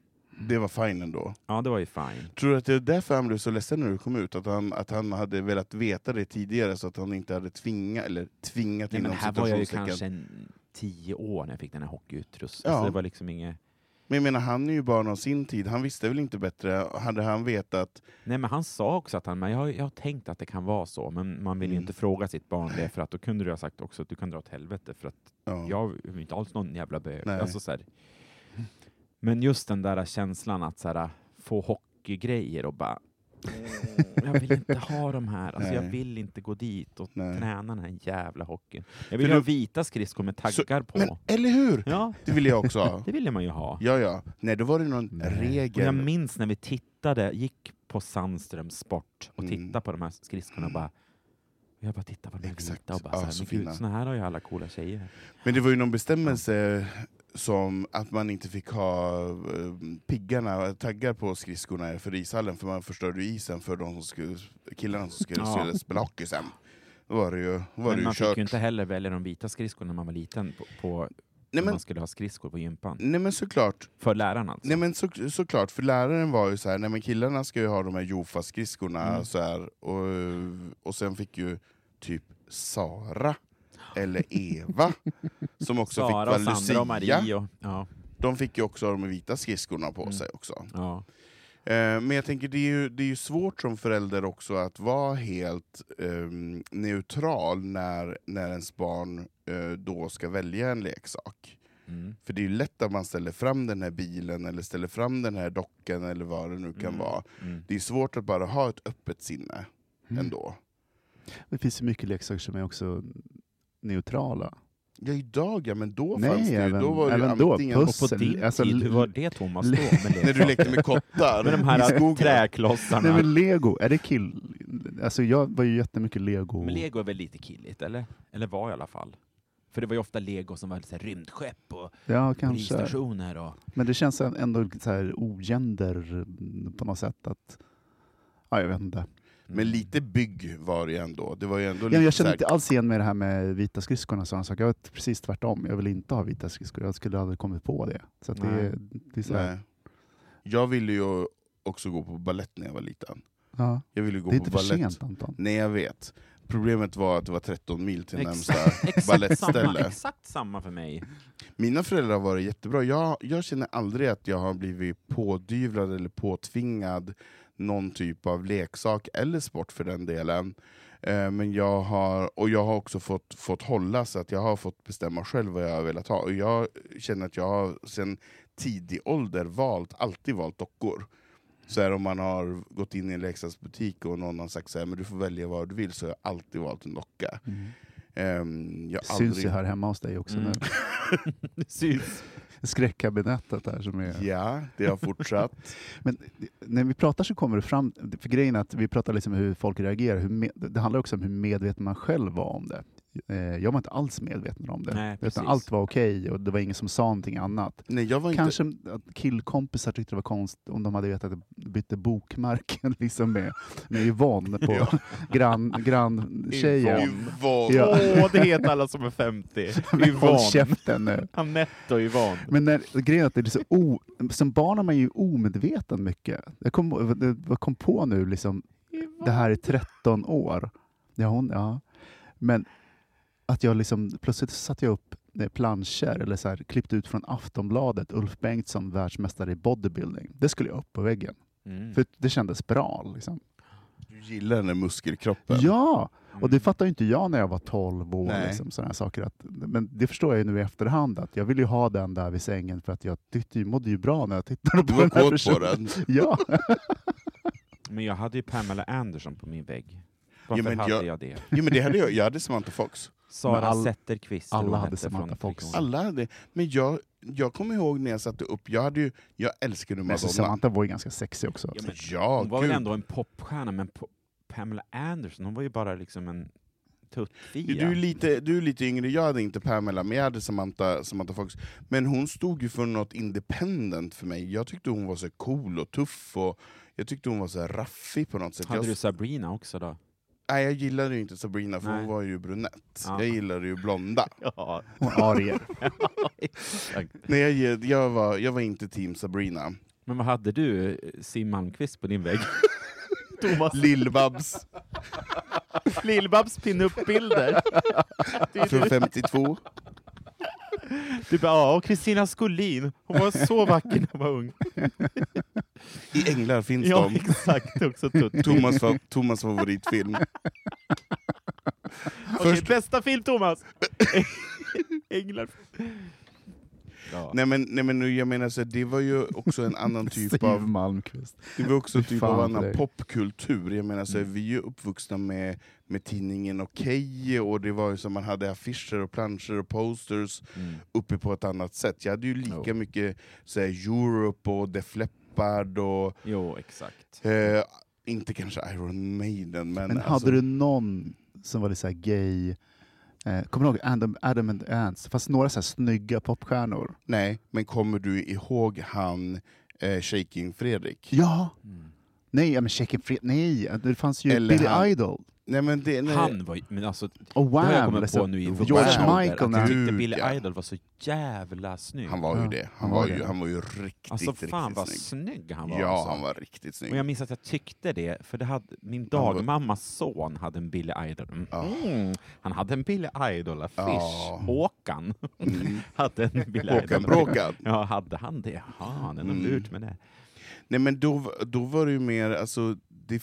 Det var fine ändå.
Ja, det var ju fine.
Tror du att det är därför han blev så ledsen när du kom ut? Att han, att han hade velat veta det tidigare så att han inte hade tvingat, eller tvingat
Nej, men
inom
här var jag ju kanske en, tio år när jag fick den här hockeyutrustningen.
Ja.
Så det var liksom inget...
Men jag menar, han är ju barn av sin tid, han visste väl inte bättre? Hade han vetat...
Nej, men han sa också att han, men jag, jag har tänkt att det kan vara så, men man vill ju
Mm.
inte fråga sitt barn det, för att då kunde du ha sagt också att du kan dra åt helvete, för att
Ja.
jag är ju inte alls någon jävla bög. Alltså, så här. Men just den där känslan att så här, få hockeygrejer och bara jag vill inte ha de här, alltså, jag vill inte gå dit och
Nej.
träna den här jävla hockeyn. Jag vill
För
ha
du-
vita skridskor med taggar på.
Men eller hur?
Ja,
Det vill jag också ha.
det ville man ju ha.
Ja, ja. Nej, då var det någon
Nej.
Och jag
regel.
minns när vi tittade, gick på Sandströms sport och
Mm.
tittade på de här skridskorna och bara jag bara tittade på de här
Exakt.
vita och bara
Ja,
så här,
så
men gud, såna här har ju alla coola tjejer.
Men det var ju någon bestämmelse som att man inte fick ha eh, piggarna, taggar på skridskorna för ishallen, för man förstörde isen för de som skulle, killarna som skulle
Ja.
spela- hockey sen. Då var det ju, var det
Men
ju
man
kört.
fick ju inte heller välja de vita skridskorna när man var liten på, på
Nej men,
man skulle ha skridskor på gympan.
nej men såklart,
För lärarna alltså.
nej men så, såklart, för läraren var ju så här, nej men killarna ska ju ha de här Jofa-skridskorna
Mm.
så här, och, och sen fick ju typ Sara eller Eva, som också fick vara
Sandra och
Lucia,
Marie och, ja,
de fick ju också de vita skridskorna på
Mm.
sig också.
ja.
Eh, Men jag tänker det är, ju, det är ju svårt som förälder också att vara helt ehm, neutral när, när ens barn eh, då ska välja en leksak.
Mm.
För det är ju lätt att man ställer fram den här bilen eller ställer fram den här dockan eller vad det nu kan
Mm.
vara.
Mm.
Det är svårt att bara ha ett öppet sinne
Mm.
ändå.
Det finns ju mycket leksaker som är också neutrala.
Ja idag ja, men då
Nej,
fanns det ju,
även-
då var det ju
även då,
antingen...
puss.
Och på
Pussel,
din
alltså,
tid, hur var det Thomas då?
När du lekte med kottar
med de här träklossarna.
Nej men lego, är det kill... Alltså jag var ju jättemycket lego.
Men lego är väl lite killigt, eller? Eller var i alla fall. För det var ju ofta lego som var så här rymdskepp och
Ja,
polisstationer. Och,
Men det känns ändå så här ogender på något sätt. att Ja, jag vet inte.
Men lite bygg var det ju ändå. Det var ju ändå
Ja, jag känner inte alls igen med det här med vita skridskorna. och sådana saker. Jag var precis tvärtom. Jag vill inte ha vita skridskor. Jag skulle aldrig kommit på det. Så att det,
Nej.
är- det är så här,
Nej. Jag ville ju också gå på ballett när jag var liten.
ja.
Jag ville gå
Det är
på
inte för
ballett.
sent Anton.
Nej, jag vet. Problemet var att det var 13 mil till närmsta
exakt, exakt, samma,
balettställe.
exakt samma för mig.
Mina föräldrar har varit jättebra. Jag, jag känner aldrig att jag har blivit pådyvlad eller påtvingad någon typ av leksak eller sport för den delen. Eh, men jag har, och jag har också fått, fått hålla så att jag har fått bestämma själv vad jag har velat ha. Och jag känner att jag har sedan tidig ålder valt, alltid valt dockor. Så här, om man har gått in i en leksaksbutik och någon har sagt så här, men du får välja vad du vill, så har jag alltid valt en docka.
Mm.
Ehm, jag
syns
aldrig...
ju här hemma hos dig också
Mm.
nu.
Syns.
Skräckkabinettet där som är...
Ja, det har fortsatt.
Men när vi pratar så kommer det fram, för grejen är att vi pratar liksom hur folk reagerar, hur med, det handlar också om hur medveten man själv var om det. Eh, Jag var inte alls medveten om det.
Nej,
Utan allt var okej och det var ingen som sa någonting annat.
Nej, jag var inte...
Kanske att killkompisar tyckte det var konstigt om de hade vetat att jag bytte bokmärken liksom med, med Yvonne på
Ja.
grann, granntjejen.
Yvonne.
Ja.
Åh, det heter alla som är 50.
Men Håll
Yvonne.
käften nu.
Anette och Yvonne.
Men när, grejen är att det är så o, som barn är man ju omedveten mycket. Jag kom, jag kom på nu, liksom, det här är 13 år. Ja, hon, ja. Men att jag liksom, plötsligt satte jag upp eh, planscher, eller så här, klippt ut från Aftonbladet, Ulf Bengtsson, världsmästare i bodybuilding. Det skulle jag upp på väggen.
Mm.
För det kändes bra. Liksom.
Du gillar den där muskelkroppen.
Ja! Och det
Mm.
fattade ju inte jag när jag var 12 år.
Nej.
Liksom, såna saker. Att, men det förstår jag ju nu i efterhand, att jag ville ju ha den där vid sängen för att jag tyckte, ju- mådde ju bra när jag tittade
Du
på
var
den här
kåt på den.
Ja.
Men jag hade ju Pamela Anderson på min vägg. Varför
men
hade
jag-
jag, det?
Jo, men det hade jag. Jag hade Samantha Fox.
Sara
all-
Zetterqvist.
alla hade Samantha Fox.
Alla hade. Men jag, jag kommer ihåg när jag satte upp, jag, hade ju, jag älskade
Men så
Madonna.
Samantha var ju ganska sexig också.
Ja, men
Ja,
hon var
gud.
väl ändå en popstjärna, men po- Pamela Anderson, hon var ju bara liksom en tuttfia.
Du är, lite, du är lite yngre, jag hade inte Pamela, men jag hade Samantha, Samantha Fox. Men hon stod ju för något independent för mig. Jag tyckte hon var så cool och tuff, och jag tyckte hon var så raffig på något sätt.
Hade
jag,
du Sabrina också då?
Nej, jag gillade ju inte Sabrina, för
Nej.
hon var ju brunett.
Ja.
Jag gillade ju blonda.
Ja,
arier.
Nej, jag, jag, var, jag var inte team Sabrina.
Men vad hade du, Sim Malmqvist, på din vägg? Thomas
Lill-Babs
Lill-Babs pinup-bilder.
från 52.
Du bara, ja, och Kristina Skolin, hon var så vacker när hon var ung.
I Änglar finns
Ja,
de.
exakt. Också.
Thomas, fa- Thomas favoritfilm.
Okej,
Först-
bästa film, Thomas! Änglar. Ja.
Nej men, nej, men jag menar, så här, det var ju också en annan typ av
Malmkvist.
Det var också en typ av annan
dig.
popkultur. Jag menar, så här,
Mm.
vi är ju uppvuxna med, med tidningen Okej, och det var ju som man hade affischer och planscher och posters
Mm.
uppe på ett annat sätt. Jag hade ju lika
Jo.
mycket så här, Europe och Def Leppard och
Jo, exakt.
eh, inte kanske Iron Maiden, men,
Men
alltså,
hade du någon som var lite så gay, eh, kommer du ihåg Adam, Adam and Ants? Fast några så här snygga popstjärnor.
Nej, men kommer du ihåg han eh, Shaking Fredrik?
Ja!
Mm.
Nej, ja, men Shakin' Fred, nej, det fanns ju
Eller
Billy
han-
Idol.
Nej, men det, nej.
Han var ju, men alltså,
Och
det har jag kommit på nu i vuxen
George Michael.
att jag tyckte Billy
ja.
Idol var så jävla snygg.
han var ju det. Han,
han
var
var
ju, han var ju riktigt,
Alltså
riktigt
fan vad
snygg.
snygg han var.
Ja,
alltså.
han var riktigt snygg.
Och jag minns att jag tyckte det, för det hade, min dagmammas son hade en Billy Idol. Mm. Han hade en Billy Idol-affisch.
Ja.
Håkan
Mm.
hade en Billy
Håkan
Idol.
Bråkan.
Ja, hade han det? Jaha, det är något
Mm.
lurt med det.
Nej men då, då var det ju mer, alltså... Det,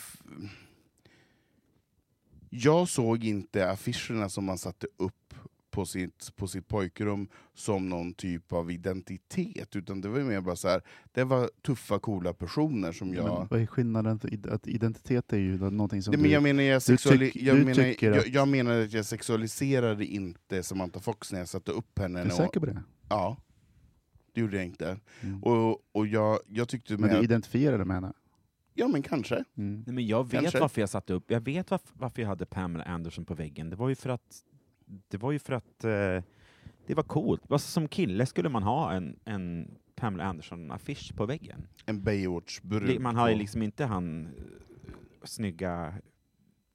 jag såg inte affischerna som man satte upp på sitt, på sitt pojkrum som någon typ av identitet, utan det var mer bara så här, det var tuffa, coola personer som jag...
Men vad är skillnaden? Att identitet är ju någonting som
Nej, men jag menar, jag,
du
sexuali-
tyck-
jag,
du
menar,
tycker
jag,
att-
jag menar att jag sexualiserade inte Samantha Fox när jag satte upp henne.
är du säker på det?
Ja, det gjorde jag inte.
Mm.
Och, och jag, jag tyckte
Men du identifierade med henne?
Ja men kanske.
Mm.
Nej, men jag vet
Kanske.
varför jag satte upp, jag vet varför, varför jag hade Pamela Anderson på väggen. Det var ju för att, det var ju för att eh, det var coolt. Alltså, som kille skulle man ha en, en Pamela Anderson-affisch på väggen.
En Baywatch-burk.
Det- Man har ju liksom inte han eh, snygga.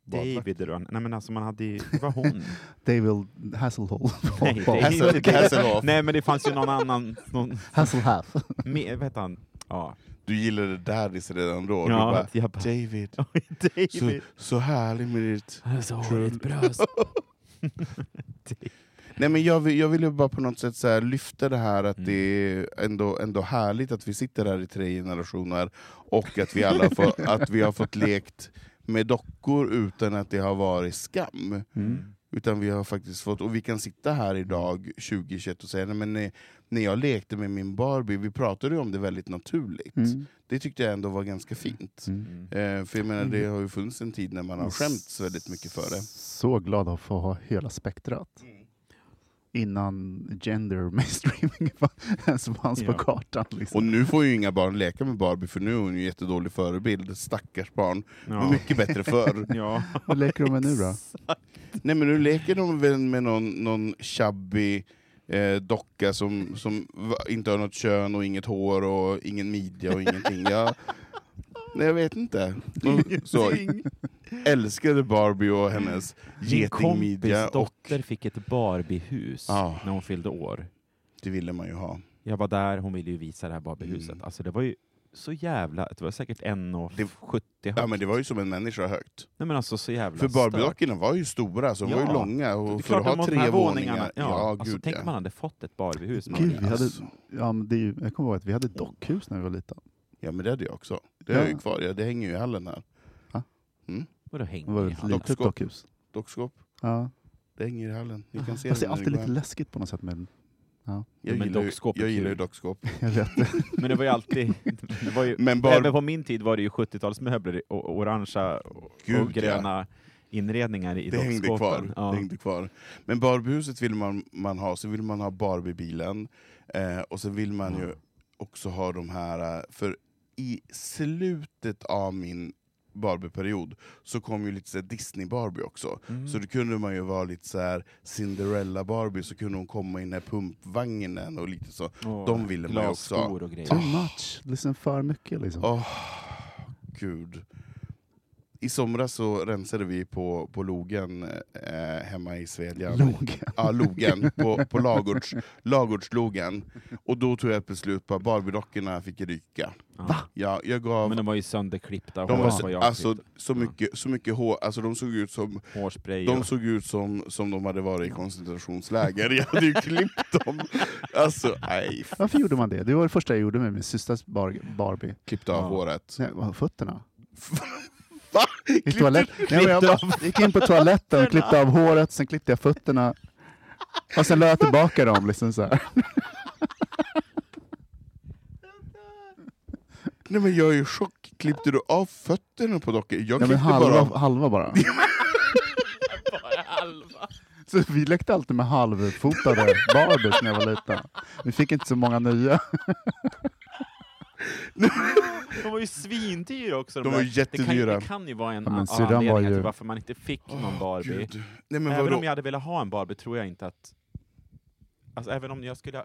David eller Nej men alltså man hade ju, det var hon.
David Hasselhoff.
Nej, det är
Hassel-
inte-
Hasselhoff.
Nej men det fanns ju någon annan, någon,
Hasselhoff.
vad heter han? Ja.
Du gillade Daddies redan då. du
Ja,
bara,
jag bara-
David, så,
David.
så härlig med ditt...
Så bröst.
Nej, men jag, vill, jag ville bara på något sätt så lyfta det här
Mm.
att det är ändå, ändå härligt att vi sitter här i tre generationer och att vi alla får, att vi har fått lekt med dockor utan att det har varit skam.
Mm.
Utan vi har faktiskt fått, och vi kan sitta här idag 2021 och säga nej, men när, när jag lekte med min Barbie, vi pratade ju om det väldigt naturligt.
Mm.
Det tyckte jag ändå var ganska fint.
Mm.
Eh, för jag menar, det har ju funnits en tid när man har skämts väldigt mycket för det.
Så glad att få ha hela spektrat. Innan gender mainstreaming ens fanns på
Ja.
kartan. Liksom.
Och nu får ju inga barn leka med Barbie, för nu är hon ju jättedålig förebild. Stackars barn.
Ja.
mycket bättre förr.
ja.
Vad leker de med nu då?
Nej men nu leker de väl med någon, någon chubby eh, docka som, som inte har något kön och inget hår och ingen midja och ingenting. Jag, nej jag vet inte. Nå- Så, älskade Barbie och hennes
Min
getingmidja. Och,
dotter fick ett Barbiehus
Ja.
när hon fyllde år.
det ville man ju ha.
Jag var där, hon ville ju visa det här Barbiehuset.
Mm.
Alltså det var ju så jävla, det var säkert 1,70 högt.
Ja men det var ju som en människa högt.
Nej men alltså så jävla
För
stört.
Barbie-dockorna var ju stora, så de var ju
Ja.
långa.
Det är
Och för att ha tre våningar...
våningarna. Ja,
Ja,
alltså,
gud
tänk
ja.
om man hade fått ett Barbiehus.
Gud,
hade-
Alltså.
ja, men det är ju, jag kommer ihåg att vi hade dockhus när vi var liten.
Ja men det hade jag också. Det har jag ju
Ja.
kvar, ja, det hänger ju i hallen här.
Vadå hänger
Det var
i hallen?
Dockskåp.
dockhus.
Dockskåp,
Ja.
det hänger i hallen. Ni kan se
Fast det
det
är alltid lite läskigt på något sätt med
Jag
Men
gillar, ju, jag gillar ju dockskåp.
Jag vet det.
Men det var ju alltid... Det var ju,
Men Bar-
Även på min tid var det ju 70-talsmöbler och, orangea och,
Gud,
och gröna inredningar i
Det hängde
dockskåpen.
kvar.
Ja.
Det hängde kvar. Men Barbiehuset vill man, man ha, så vill man ha Barbiebilen, eh, och så vill man ju också ha de här, eh, för i slutet av min Barbie-period så kom ju lite så här Disney-Barbie också.
Mm.
Så då kunde man ju vara lite så här Cinderella-Barbie, så kunde hon komma i den här pumpvagnen och lite så.
Och
de ville man ju också
och grejer.
Too much. Liksom för mycket liksom.
Åh, gud. I somras så rensade vi på, på logen eh, hemma i Svedjan.
Logen.
Ja, logen. På, på lagårds, lagårdslogen. Och då tog jag ett beslut på att Barbiedockorna fick ryka.
Ja.
Ja, jag gav...
Men de var ju sönderklippta.
de var så, alltså, så, mycket, så mycket hår, alltså de såg ut som
Hårspray
de
och...
såg ut som, som de hade varit i koncentrationsläger. Jag hade ju klippt dem. Alltså, nej.
Varför gjorde man det? Det var det första jag gjorde med min systers bar Barbie.
Klippt av
Ja.
håret.
Nej, fötterna.
Va?
I
Klippte-
toalett. Nej, jag bara, gick in på toaletten och klippte av håret, sen klippte jag fötterna. Och sen la jag tillbaka dem. Liksom så här.
Nej men jag är i chock. Klippte du av fötterna på dockor? Jag
Ja, men
klippte
halva,
bara av...
halva bara. Så vi lekte alltid med halvfotade Barbies när jag var liten. Vi fick inte så många nya.
De var ju svindyra också.
De
där.
var
Det kan, ju,
jättedyra.
det kan ju vara en
Ja, syrran var ju-
till varför man inte fick någon Barbie.
Gud. Nej, men
även
vadå?
om jag hade velat ha en Barbie tror jag inte att... Alltså även om jag skulle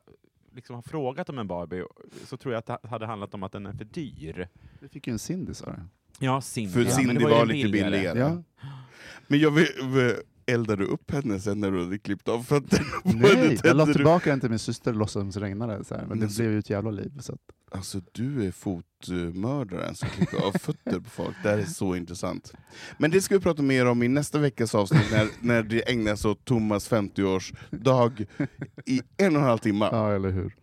liksom ha frågat om en Barbie så tror jag att det hade handlat om att den är för dyr.
Vi fick ju en Cindy sa du.
Ja, Cindy.
För Cindy var,
ju
lite billigare.
Ja.
Men jag vill- eldade du upp henne sen när du hade klippt av fötterna? på henne?
Nej, jag la tillbaka den till min syster och låtsades som regnade. Så här. Men
Men
det
så-
blev ju ett jävla liv. Så att,
Alltså du är fotmördaren som klipper av fötter på folk. Det här är så intressant. Men det ska vi prata mer om i nästa veckas avsnitt när, när det ägnas åt Thomas 50-årsdag i en och en halv timme.
ja, eller hur.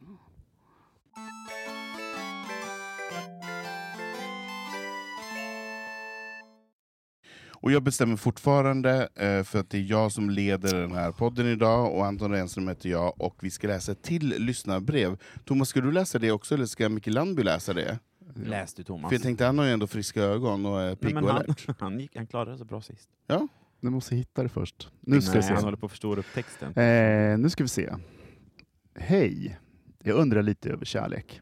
Och jag bestämmer fortfarande, eh, för att det är jag som leder den här podden idag, och Anton Renström heter jag, och vi ska läsa till lyssnarbrev. Thomas, ska du läsa det också, eller ska Micke Landby läsa det?
Läs du Thomas.
För jag tänkte, han har ju ändå friska ögon och är pigg
men
och
han,
alert.
han, gick, han klarade sig bra sist.
Du måste hitta det först. Nu ska
Nej,
vi se.
han håller på att förstora upp texten.
Eh, nu ska vi se. Hej. Jag undrar lite över kärlek.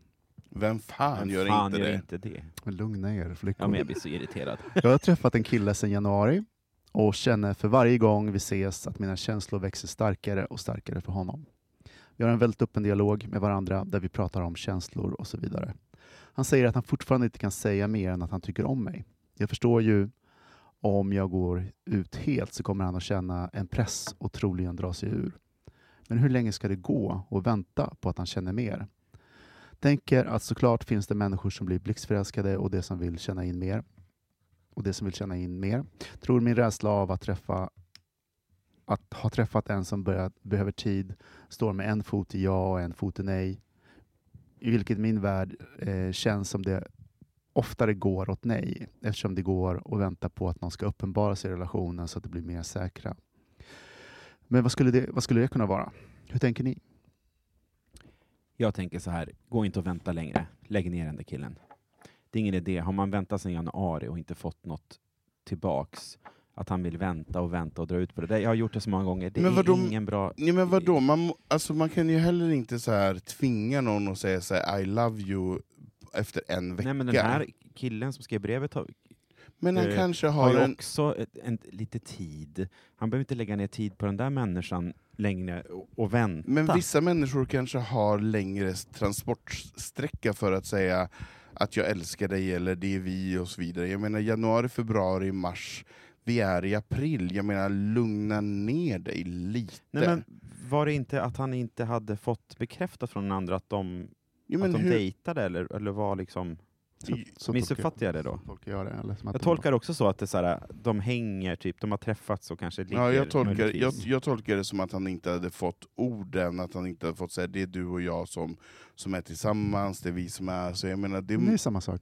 Vem fan gör
fan
inte
gör
det?
inte det?
Men Lugna er flickor.
Ja, men jag blir så irriterad.
Jag har träffat en kille sedan januari och känner för varje gång vi ses att mina känslor växer starkare och starkare för honom. Vi har en väldigt öppen dialog med varandra där vi pratar om känslor och så vidare. Han säger att han fortfarande inte kan säga mer än att han tycker om mig. Jag förstår ju om jag går ut helt så kommer han att känna en press och troligen dra sig ur. Men hur länge ska det gå och vänta på att han känner mer? Tänker att såklart finns det människor som blir blixtförälskade och det som vill känna in mer. Och det som vill känna in mer. Tror min rädsla av att träffa att ha träffat en som börjat, behöver tid, står med en fot i ja och en fot i nej, i vilket min värld eh, känns som det oftare går åt nej, eftersom det går att vänta på att någon ska uppenbara sig i relationen så att det blir mer säkra. Men vad skulle det, vad skulle det kunna vara? Hur tänker ni?
Jag tänker så här, gå inte och vänta längre. Lägg ner den där killen. Det är ingen idé. Har man väntat sedan januari och inte fått något tillbaks, att han vill vänta och vänta och dra ut på det. där. Jag har gjort det så många gånger. Det
Men
är ingen bra...
Nej, men vadå? Man, alltså, man kan ju heller inte så här tvinga någon att säga så här, I love you efter en vecka.
Nej, men den här killen som skrev brevet har,
Men han
eh,
kanske
har
har en...
också ett, en, lite tid. Han behöver inte lägga ner tid på den där människan längre och, och vänta.
Men vissa människor kanske har längre transportsträcka för att säga att jag älskar dig, eller det är vi och så vidare. Jag menar januari, februari, mars. Vi är i april. Jag menar lugna ner dig lite.
Nej, men var det inte att han inte hade fått bekräftat från den andra att de,
Jo,
att de
hur-
dejtade, eller, eller var liksom...
Så, så
Missuppfattar jag det då?
Folk gör det, eller som att
Jag tolkar också så att det är så här, de hänger, typ, de har träffats och kanske ligger
Ja, jag, tolkar, jag, jag tolkar det som att han inte hade fått orden, att han inte hade fått säga det är du och jag som, som är tillsammans, det är vi som är... Så jag menar, det,
Det är samma sak.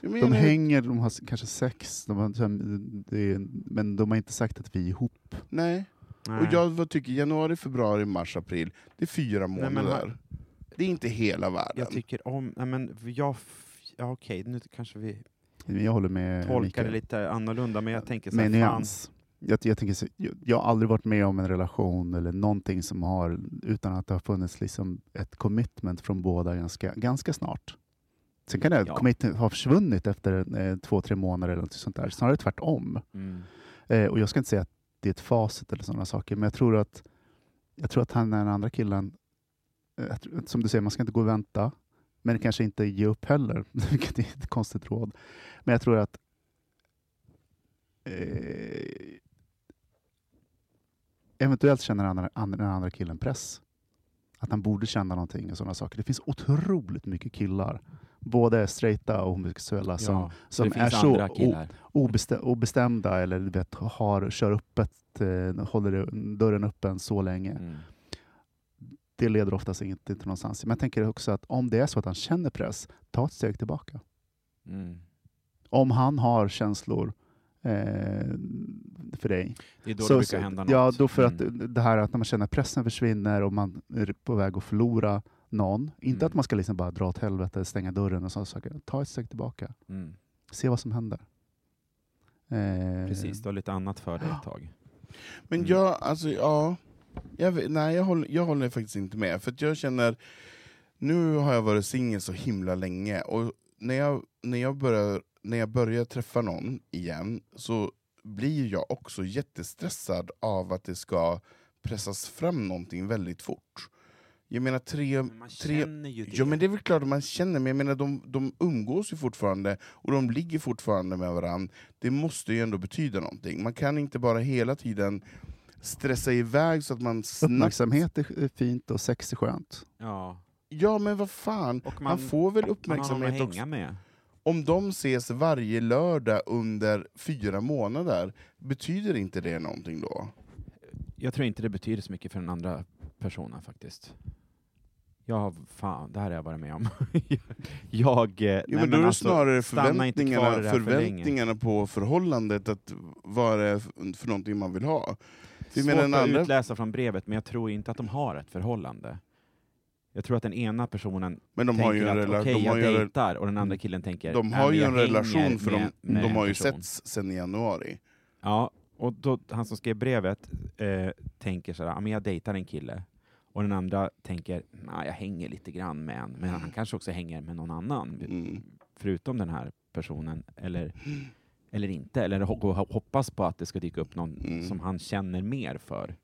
jag
De hänger, de har kanske sex, de har, det är, men de har inte sagt att vi är ihop.
Nej.
Nej.
Och jag vad tycker januari, februari, mars, april, det är fyra
Nej, men
månader. Det är inte hela världen.
Jag tycker om... Nej, men jag... Ja, okej, nu kanske vi
Jag håller med
tolkar
Mikael.
det lite annorlunda, men jag tänker så här,
nyans. Jag, jag, tänker så, jag, jag har aldrig varit med om en relation eller någonting som har, utan att det har funnits liksom ett commitment från båda ganska, ganska snart. Sen kan det
Ja.
commitment ha försvunnit efter eh, två, tre månader eller något sånt där. Snarare tvärtom.
Mm.
Eh, och jag ska inte säga att det är ett facit eller sådana saker, men jag tror att, jag tror att han den andra killen, eh, som du säger, man ska inte gå och vänta, men kanske inte ge upp heller, vilket är ett konstigt råd. Men jag tror att eh, eventuellt känner den andra, andra, den andra killen press. Att han borde känna någonting och sådana saker. Det finns otroligt mycket killar, både straighta och homosexuella, som,
Ja,
som är så obestä- obestämda eller vet, har, kör öppet, eh, håller dörren öppen så länge.
Mm.
Det leder oftast inte till någonstans. Men jag tänker också att om det är så att han känner press, ta ett steg tillbaka.
Mm.
Om han har känslor eh, för dig.
Det är då
så,
det brukar hända något.
Ja, då för att
Mm.
det här att när man känner att pressen försvinner och man är på väg att förlora någon. Inte
Mm.
att man ska liksom bara dra åt helvete, stänga dörren och sådana saker. Ta ett steg tillbaka.
Mm.
Se vad som händer. Eh,
Precis, du har lite annat för dig ett tag.
Men
Mm.
jag, alltså ja... Jag, nej, jag håller, jag håller faktiskt inte med. För jag känner, nu har jag varit singel så himla länge, och när jag, när, jag börjar, när jag börjar träffa någon igen, så blir jag också jättestressad av att det ska pressas fram någonting väldigt fort. Jag menar tre...
Men man
tre
känner ju det.
Ja men det är väl klart att man känner, men jag menar de, de umgås ju fortfarande och de ligger fortfarande med varandra. Det måste ju ändå betyda någonting. Man kan inte bara hela tiden stressa iväg så att man snabbt...
Uppmärksamhet är fint och sex är skönt.
Ja.
Ja men vad fan,
Och
man,
man,
får väl
man har någon
uppmärksamhet
att
också.
hänga med.
Om de ses varje lördag under fyra månader, betyder inte det någonting då?
Jag tror inte det betyder så mycket för den andra personen faktiskt. Har, fan, det här har jag varit med om. jag, eh, nej,
Jo, men då är det
alltså,
snarare förväntningarna,
det här för
förväntningarna på förhållandet, att vad det är för- för någonting man vill ha. Vi
Svårt att
andra-
utläsa från brevet, men jag tror inte att de har ett förhållande. Jag tror att den ena personen
Men de
tänker
har ju en
att okej,
har
jag
ju
dejtar, och den andra killen tänker
De
"Nej,
har ju en relation, för de,
med- med
de har ju
person."
setts sen i januari.
Ja, och då, han som skrev brevet eh, tänker sådär, "Ja, men jag dejtar en kille. Och den andra tänker, nej jag hänger lite grann med en, men han kanske också hänger med någon annan,
Mm.
förutom den här personen, eller, eller inte. Eller ho- ho- hoppas på att det ska dyka upp någon
Mm.
som han känner mer för.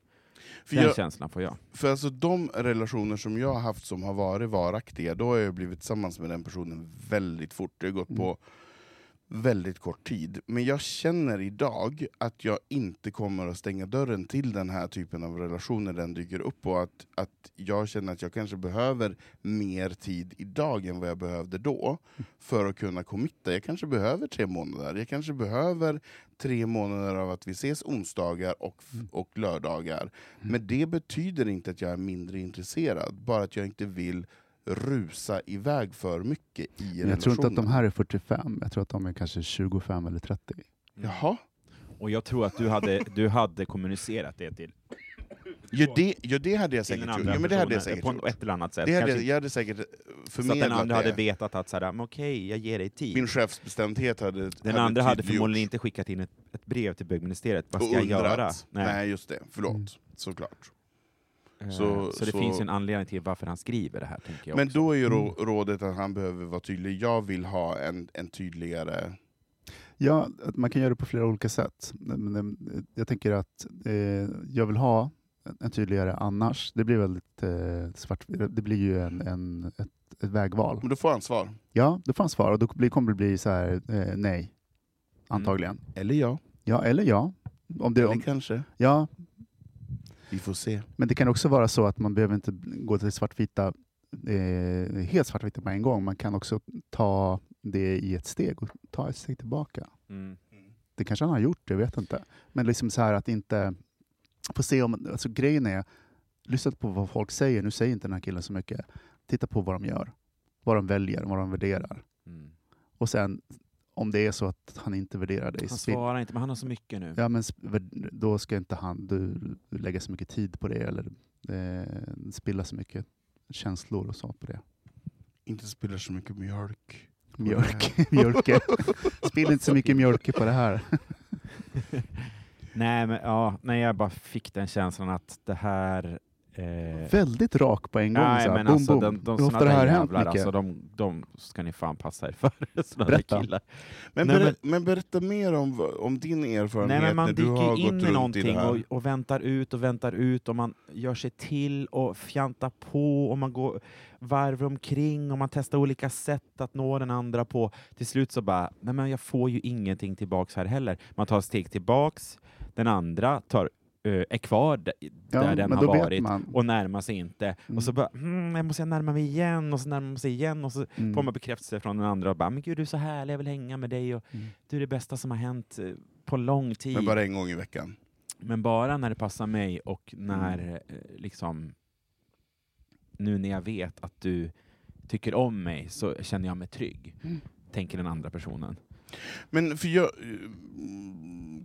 För,
Den
jag,
känslan får jag.
för alltså de relationer som jag har haft som har varit varaktiga, då har jag blivit tillsammans med den personen väldigt fort. Det har gått på väldigt kort tid. Men jag känner idag att jag inte kommer att stänga dörren till den här typen av relationer den dyker upp och att, att jag känner att jag kanske behöver mer tid idag än vad jag behövde då för att kunna committa. Jag kanske behöver tre månader. Jag kanske behöver tre månader av att vi ses onsdagar och, och lördagar. Men det betyder inte att jag är mindre intresserad, bara att jag inte vill rusa iväg för mycket i
Men
relationen.
jag tror inte att de här är 45, jag tror att de är kanske 25 eller 30.
Jaha?
Och jag tror att du hade, du hade kommunicerat det till,
Ja det, ja, det hade jag säkert gjort. Ja, men det hade jag säkert
på
gjort.
ett eller annat sätt.
Det hade,
Kanske
jag- hade säkert eh,
så att den
förmedlat
andra hade
det.
vetat att såhär, okej, jag ger dig tid.
Min chefsbestämdhet hade
den
hade
andra hade förmodligen inte skickat in ett, ett brev till bögministeriet. Vad ska jag göra?
Nej. just det. Förlåt.
Mm.
Såklart.
Eh,
Så-
så, det
så-
finns en anledning till varför han skriver det här, tänker jag
Men
också.
då är ju
Mm.
rå- rådet att han behöver vara tydlig. Jag vill ha en, en tydligare...
Ja, man kan göra det på flera olika sätt. Men, jag tänker att eh, jag vill ha en- tydligare annars. Det blir väldigt eh, svart. Det blir ju en, en, ett, ett vägval.
Men du får ansvar.
Ja, då får han svara och då blir- kommer det bli så här, eh, nej. Antagligen.
Eller ja.
Ja, eller ja. Om det,
Eller
om,
kanske.
ja,
Vi får se.
men det kan också vara så att man behöver inte gå till svartvita, eh, helt svartvita på en gång. Man kan också ta det i ett steg och ta ett steg tillbaka.
Mm.
Det kanske han har gjort, jag vet inte. Men liksom så här att inte... Få se om, alltså grejen är, lyssna på vad folk säger. Nu säger inte den här killen så mycket. Titta på vad de gör. Vad de väljer, vad de värderar.
Mm.
Och sen, om det är så att han inte värderar dig,
Han svarar inte, men han har så mycket nu.
ja, men då ska inte han du, lägga så mycket tid på det eller eh, spilla så mycket känslor och så på det.
Inte spiller så mycket mjölk.
Mjölk, mjölke. Spill inte så mycket mjölke på det här.
Nej, men ja, nej, jag bara fick den känslan att det här... Eh,
Väldigt rak på en gång.
nej,
så
men
boom,
alltså
boom.
de, de
Hur ofta
såna
har det
där
här hänt
jävlar, alltså, de, de ska ni fan passa er för. såna
Berätta.
där killar.
Men,
Nej,
berä, men... berätta mer om, om din erfarenhet
Nej, men man
när du har
dyker
gått
in i
i
någonting
här.
och, och väntar ut och väntar ut och man gör sig till och fjantar på och man går varv omkring och man testar olika sätt att nå den andra på. Till slut så bara, nej men jag får ju ingenting tillbaks här heller. Man tar steg tillbaks, den andra tar, är kvar d-
Ja,
där den har varit
man.
och närmar sig inte.
Mm.
Och så bara, hmm, jag måste närma mig igen och så närmar man sig igen och så
Mm.
får man bekräftelse från den andra och bara, men gud du är så härlig, jag vill hänga med dig och
Mm.
du är det bästa som har hänt eh, på lång tid.
Men bara en gång i veckan.
Men bara när det passar mig och
Mm.
när eh, liksom nu när jag vet att du tycker om mig så känner jag mig trygg,
Mm.
tänker den andra personen.
Men för jag,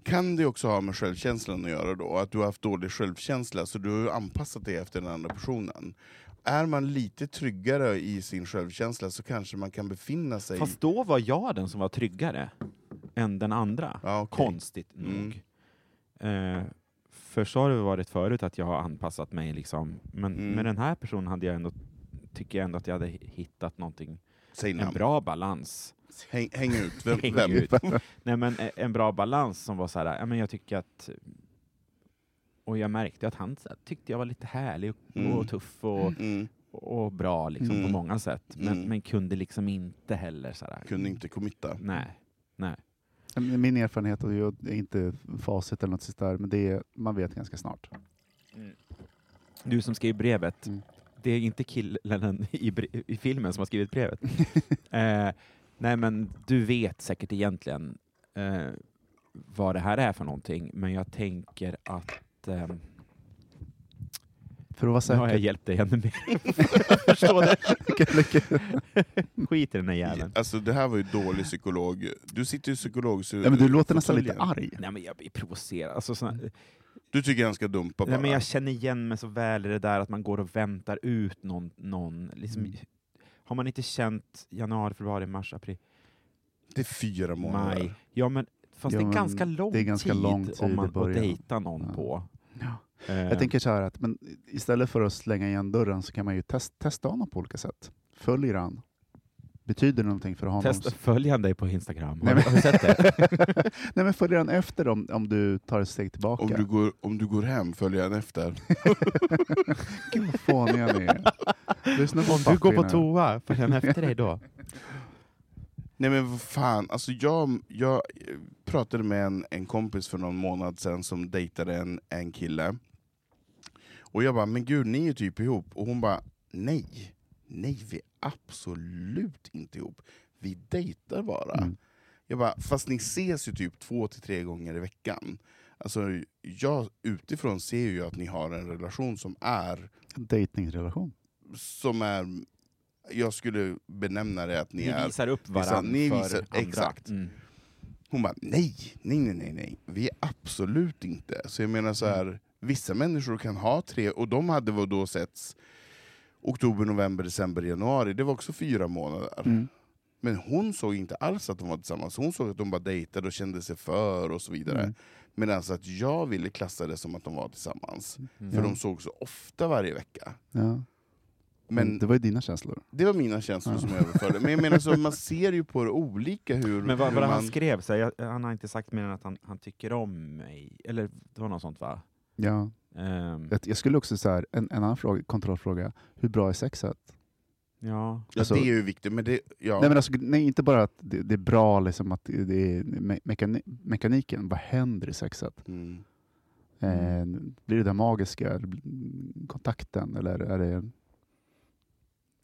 kan det också ha med självkänslan att göra då? Att du har haft dålig självkänsla, så du har anpassat dig efter den andra personen. Är man lite tryggare i sin självkänsla så kanske man kan befinna sig...
Fast då var jag den som var tryggare än den andra,
Ja, okej.
konstigt
Mm.
nog. Eh, för så har det varit förut att jag har anpassat mig, liksom. men
Mm.
med den här personen hade jag ändå, tycker jag ändå att jag hade hittat någonting, en bra balans.
Häng, häng ut. Vem?
Häng
vem?
ut. Nej, men eh, en bra balans som var så här, ja, men jag tycker att och jag märkte att han här, tyckte jag var lite härlig och,
Mm.
och tuff och,
Mm.
och bra liksom,
Mm.
på många sätt. Men,
Mm.
men kunde liksom inte heller så här,
Kunde inte committa.
Nej, nej.
Min erfarenhet, och jag är inte facit eller något sånt där, men det är, man vet ganska snart.
Du som skrev brevet,
Mm.
det är inte killen i, i filmen som har skrivit brevet. eh, nej, men du vet säkert egentligen eh, vad det här är för någonting, men jag tänker att ehm,
För att vara
nu har jag
säker.
hjälpt dig ännu mer. Förstå det. Skit i den här jäveln.
Alltså det här var ju dålig psykolog. Du sitter ju psykolog... Så
Ja, men du låter nästan lite arg.
Nej, men jag blir provocerad. Alltså, såna,
Du tycker han ska dumpa bara?
nej, men jag känner igen mig så väl i det där att man går och väntar ut någon. någon liksom,
Mm.
Har man inte känt januari, februari, mars, april,
Det är fyra månader.
maj? Ja, men fast
Ja,
det är ganska lång
det är ganska
tid
lång tid
om man får dejta någon
Ja.
på.
Ja.
Eh,
Jag tänker så här att men istället för att slänga igen dörren så kan man ju test, testa honom på olika sätt. Följer han? Betyder det någonting för honom?
Testa följ han dig på Instagram.
Nej,
du- har du sett det?
Nej, men följer han efter om, om du tar ett steg tillbaka?
Om du, går, om du går hem, följer han efter.
Gud vad fåniga ni är. Lyssna på
Om du går på toa, följer han efter dig då?
Nej men vad fan, alltså jag, jag pratade med en, en kompis för någon månad sedan som dejtade en, en kille. Och jag bara, men gud ni är ju typ ihop. Och hon bara, nej. Nej, vi är absolut inte ihop. Vi dejtar bara.
Mm.
Jag bara, fast ni ses ju typ två till tre gånger i veckan. Alltså, jag utifrån ser ju att ni har en relation som är,
En Dejtingrelation.
som är jag skulle benämna det att ni,
Ni
är...
visar upp
visar-
varandra
ni
för
visar-
andra.
exakt.
Mm.
Hon bara, nej, nej, nej, nej, nej, vi är absolut inte. Så jag menar så här, vissa människor kan ha tre, och de hade väl då setts oktober, november, december, januari, det var också fyra månader.
Mm.
Men hon såg inte alls att de var tillsammans, hon såg att de bara dejtade och kände sig för och så vidare.
Mm.
Medan att jag ville klassa det som att de var tillsammans.
Mm.
För
Ja.
de såg så ofta varje vecka.
Ja.
Men
Men det var ju dina känslor.
det var mina känslor
Ja.
som jag överförde. Men jag menar, så man ser ju på det olika hur,
Men vad,
hur
vad
man...
han skrev, så här, jag, han har inte sagt mer än att han, han tycker om mig. Eller det var något sånt va?
Ja.
Ehm,
Jag, skulle också säga en, en annan fråga, kontrollfråga. Hur bra är sexet?
ja.
Ja,
Alltså-
det är ju viktigt, men det... Ja.
Nej, men alltså, nej, inte bara att det, det är bra, liksom, att det är me mekani mekaniken. Vad händer i sexet?
Mm.
Eh, blir det där magiska? Kontakten? Eller är det...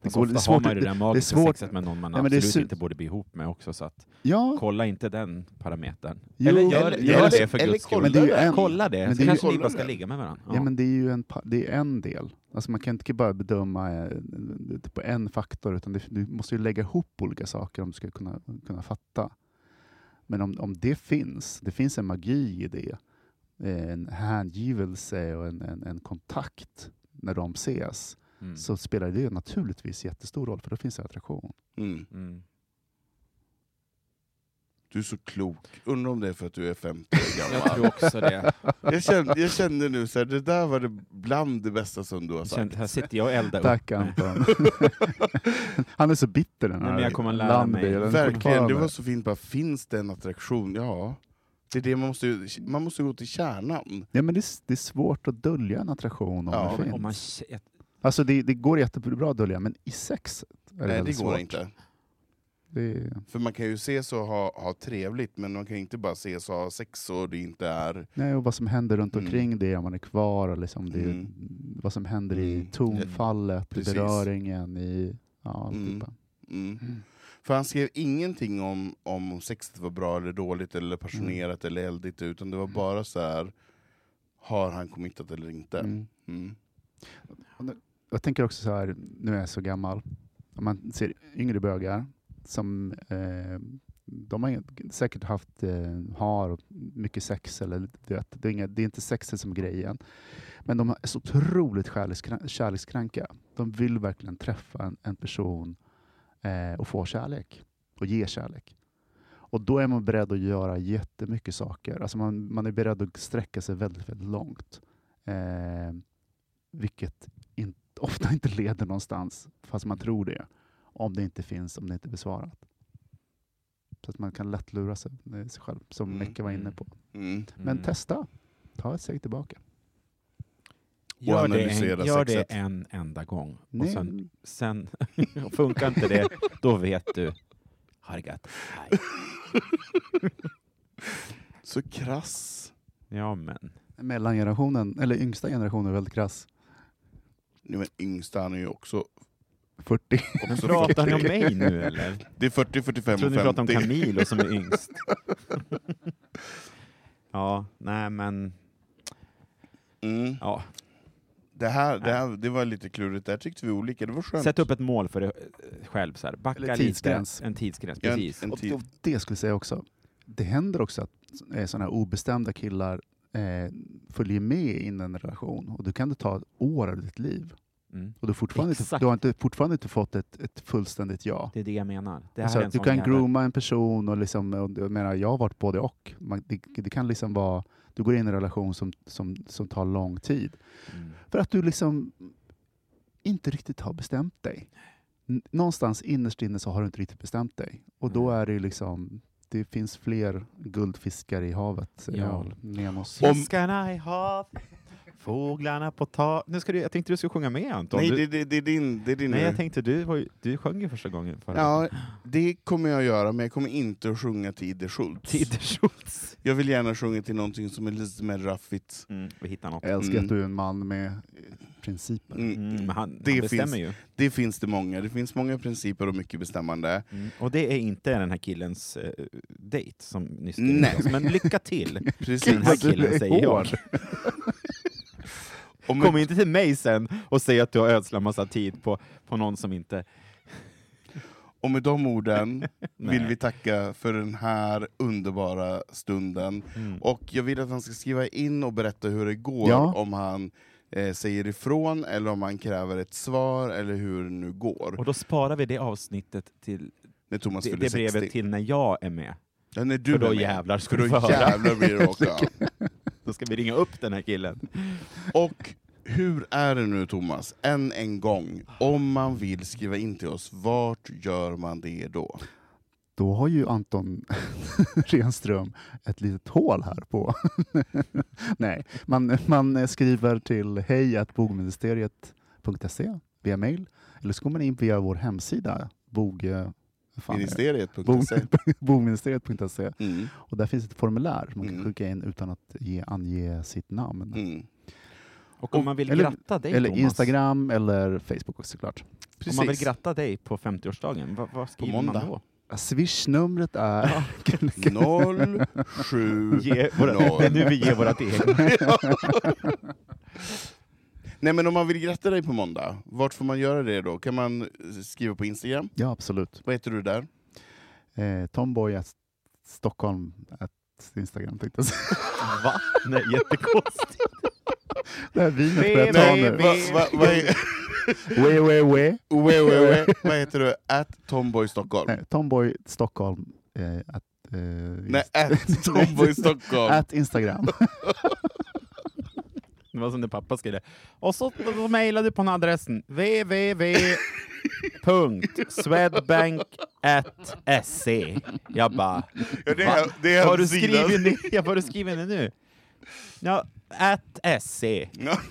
Det
går-
ofta
det är svårt-
har man ju det
det- är svårt-
med någon man
Nej,
absolut inte borde bli ihop med också. Så att,
Ja,
kolla inte den parametern.
Jo,
eller gör,
eller-
gör
eller-
det för
eller
guds skull.
kolla
en-
kolla det,
men
så
det
kanske ni bara ska ligga med varandra.
ja. men det är ju en, det är en del. Alltså man kan inte bara bedöma eh, på en faktor, utan det, du måste ju lägga ihop olika saker om du ska kunna, kunna fatta. Men om, om det finns, det finns en magi i det, eh, en hängivelse och en, en, en kontakt när de ses,
Mm.
så spelar det naturligtvis jättestor roll, för då finns det attraktion.
Mm.
Mm.
Du är så klok. Undrar om det är för att du är 50 år
Jag
gammal.
tror också det.
jag, kände, jag kände nu så här, det där var det bland det bästa som du har
Jag
sagt.
kände, här sitter jag och eldar upp
Tack. Anton. Han är så bitter den
Nej,
här
men jag kommer lära
Landi,
mig.
Verkligen, det var så fint. Bara, finns det en attraktion? Ja. Det är det man måste, man måste gå till kärnan.
Ja, men det, är, det är svårt att dölja en attraktion om
Ja,
det finns.
Om man,
Alltså det, det går jättebra att dölja, men i sexet är det
Nej, det går
svårt.
inte.
Det
För man kan ju ses och ha, ha trevligt, men man kan inte bara ses och ha sex och det inte är...
nej, och vad som händer runt
Mm.
omkring det, om man är kvar, och liksom det,
Mm.
vad som händer i
Mm.
tonfallet, i beröringen, i ja,
Mm. Mm.
Mm.
För han skrev ingenting om, om sexet var bra eller dåligt, eller passionerat eller eldigt, utan det var bara så här har han committat eller inte?
Jag tänker också så här, nu är jag så gammal, om man ser yngre bögar som eh, de har säkert haft, eh, har mycket sex, eller du vet, det, är inga, det är inte sexet som är grejen. Men de är så otroligt kärlekskranka. De vill verkligen träffa en, en person eh, och få kärlek, och ge kärlek. Och då är man beredd att göra jättemycket saker. Alltså man, man är beredd att sträcka sig väldigt, väldigt långt. Eh, vilket ofta inte leder någonstans, fast man tror det. Om det inte finns, om det inte är besvarat. Så att man kan lätt lura sig, eh, sig själv, som
Mm,
Mecke var inne
mm.
på.
Mm.
Men
Mm.
testa. Ta ett steg tillbaka.
Gör, det en, gör det en enda gång. Och
Nej,
sen, sen funkar inte det, då vet du. Ha det gött. Hej.
Så krass.
Ja, men.
Mellangenerationen, eller yngsta generationen är väldigt krass.
Nu, men yngsta han är ju också...
40.
Men pratar ni om
40.
mig nu eller?
Det är 40, 45
Jag trodde
och
ni pratade
50.
om Camilo som är yngst. ja, nej men.
Mm.
Ja.
Det, här, det, här, det var lite klurigt, där tyckte vi olika. Det var skönt.
Sätt upp ett mål för dig eh, själv. Så här. Backa
Eller tidsgräns.
lite. En tidsgräns,
en-
precis.
en
Och,
tid.
och det skulle jag säga också. Det händer också att eh, sådana här obestämda killar eh, följer med in i en relation och då kan det ta år av ditt liv.
Mm.
Och du, har fortfarande inte, du har inte, fortfarande inte fått ett, ett fullständigt ja.
Det är det jag menar. Det
Alltså, du kan grooma en person och, liksom, och jag menar, jag har varit både och. Man, det, det kan liksom vara, du går in i en relation som, som, som tar lång tid.
Mm.
För att du liksom inte riktigt har bestämt dig. någonstans innerst inne så har du inte riktigt bestämt dig. Och då är det liksom, det finns fler guldfiskar i havet,
Ja.
Nemos.
Fiskarna i hav, fåglarna på tak. Nu ska du, jag tänkte du skulle sjunga med Anton.
Nej,
du,
det, det, det är din... Det är din
nej, jag tänkte du, var du sjöng ju första gången förra
Ja, det kommer jag göra, men jag kommer inte att sjunga till Ide Schultz.
Schultz.
Jag vill gärna sjunga till någonting som är lite mer raffigt.
Mm, vi hittar något.
Jag älskar
Mm.
att du är en man med eh, principer.
Mm.
Mm, men han,
Det
han bestämmer
finns-
ju.
Det finns det många. Det finns många principer och mycket bestämmande.
Mm. Och det är inte den här killens eh, dejt som nyss. Men lycka till!
Precis.
Den här killen säger jag.
Om
Kom inte till mig sen och säg att du har ödslat massa tid på, på någon som inte...
Och med de orden vill vi tacka för den här underbara stunden.
Mm.
Och jag vill att han ska skriva in och berätta hur det går,
Ja.
om han eh, säger ifrån, eller om han kräver ett svar, eller hur det nu går.
Och då sparar vi det avsnittet till
När Thomas
det, det
60.
brevet till när jag är med.
Ja, när du
för då jävlar ska du få höra.
jävlar blir det också.
Då ska vi ringa upp den här killen.
Och hur är det nu Thomas, än en gång, om man vill skriva in till oss, vart gör man det då?
Då har ju Anton Renström ett litet hål här på... Nej, man, man skriver till hejatbogministeriet.se via mail, eller så går man in via vår hemsida, bog...
Ministeriet.se.
Bogministeriet.se
Mm.
och där finns ett formulär som man kan
Mm.
skicka in utan att ge, ange sitt namn.
Mm.
Och om man vill
Eller-
gratta dig
Eller
Thomas,
Instagram eller Facebook också, såklart.
om man vill
Precis.
gratta dig på 50-årsdagen, vad, vad skriver man
måndag.
då?
Swish-numret är...
070.
Ge våra, det är nu vi ger våra egna.
Nej men om man vill gratta dig på måndag, vart får man göra det då? Kan man skriva på Instagram?
Ja, absolut.
Vad heter du där?
Eh, Tomboy at Stockholm at Instagram tänkte jag säga.
Va? Nej, jättekonstigt.
Det här vinet börjar ta nu.
Va, va,
We, we, we.
we, we, we. Vad heter du? At Tomboy Stockholm?
Nej, Tomboy Stockholm eh, at, eh,
Nej, at Tomboy Stockholm.
at Instagram.
Det var som när pappa skrev. Och så, så mejlade du på den adressen. www.swedbank.se Jag bara,
Ja, det är, det är
har du skrivit ner? Ja, vad har du skrivit ner nu? Ja, at SE.
Ja.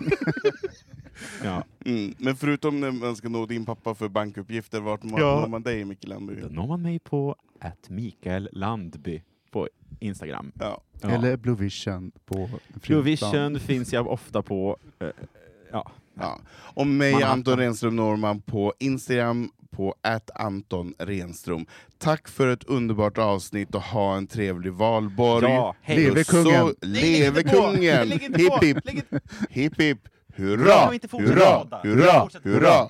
Ja.
Mm. Men förutom när man ska nå din pappa för bankuppgifter, vart man,
Ja.
når man dig Micke Landby?
Då når man mig på at Mikael Landby på Instagram.
Ja.
Ja.
Eller Blue Vision på
Blue
Flygplan.
Vision finns jag ofta på. eh, Ja.
Ja. Och mig,
Manhattan.
Anton Renström Norman, på Instagram, på Anton Renström. Tack för ett underbart avsnitt och ha en trevlig valborg.
Ja.
Leve kungen.
Så, leve kungen! Hipp hipp! Hipp hipp! Hurra! Hurra! Hurra! Hurra!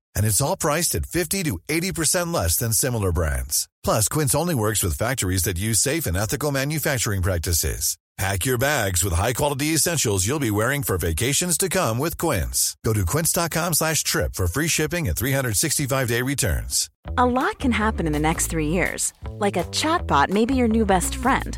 And it's all priced at 50 to 80% less than similar brands. Plus, Quince only works with factories that use safe and ethical manufacturing practices. Pack your bags with high-quality essentials you'll be wearing for vacations to come with Quince. Go to quince.com slash trip for free shipping and 365-day returns.
A lot can happen in the next three years. Like a chatbot may be your new best friend.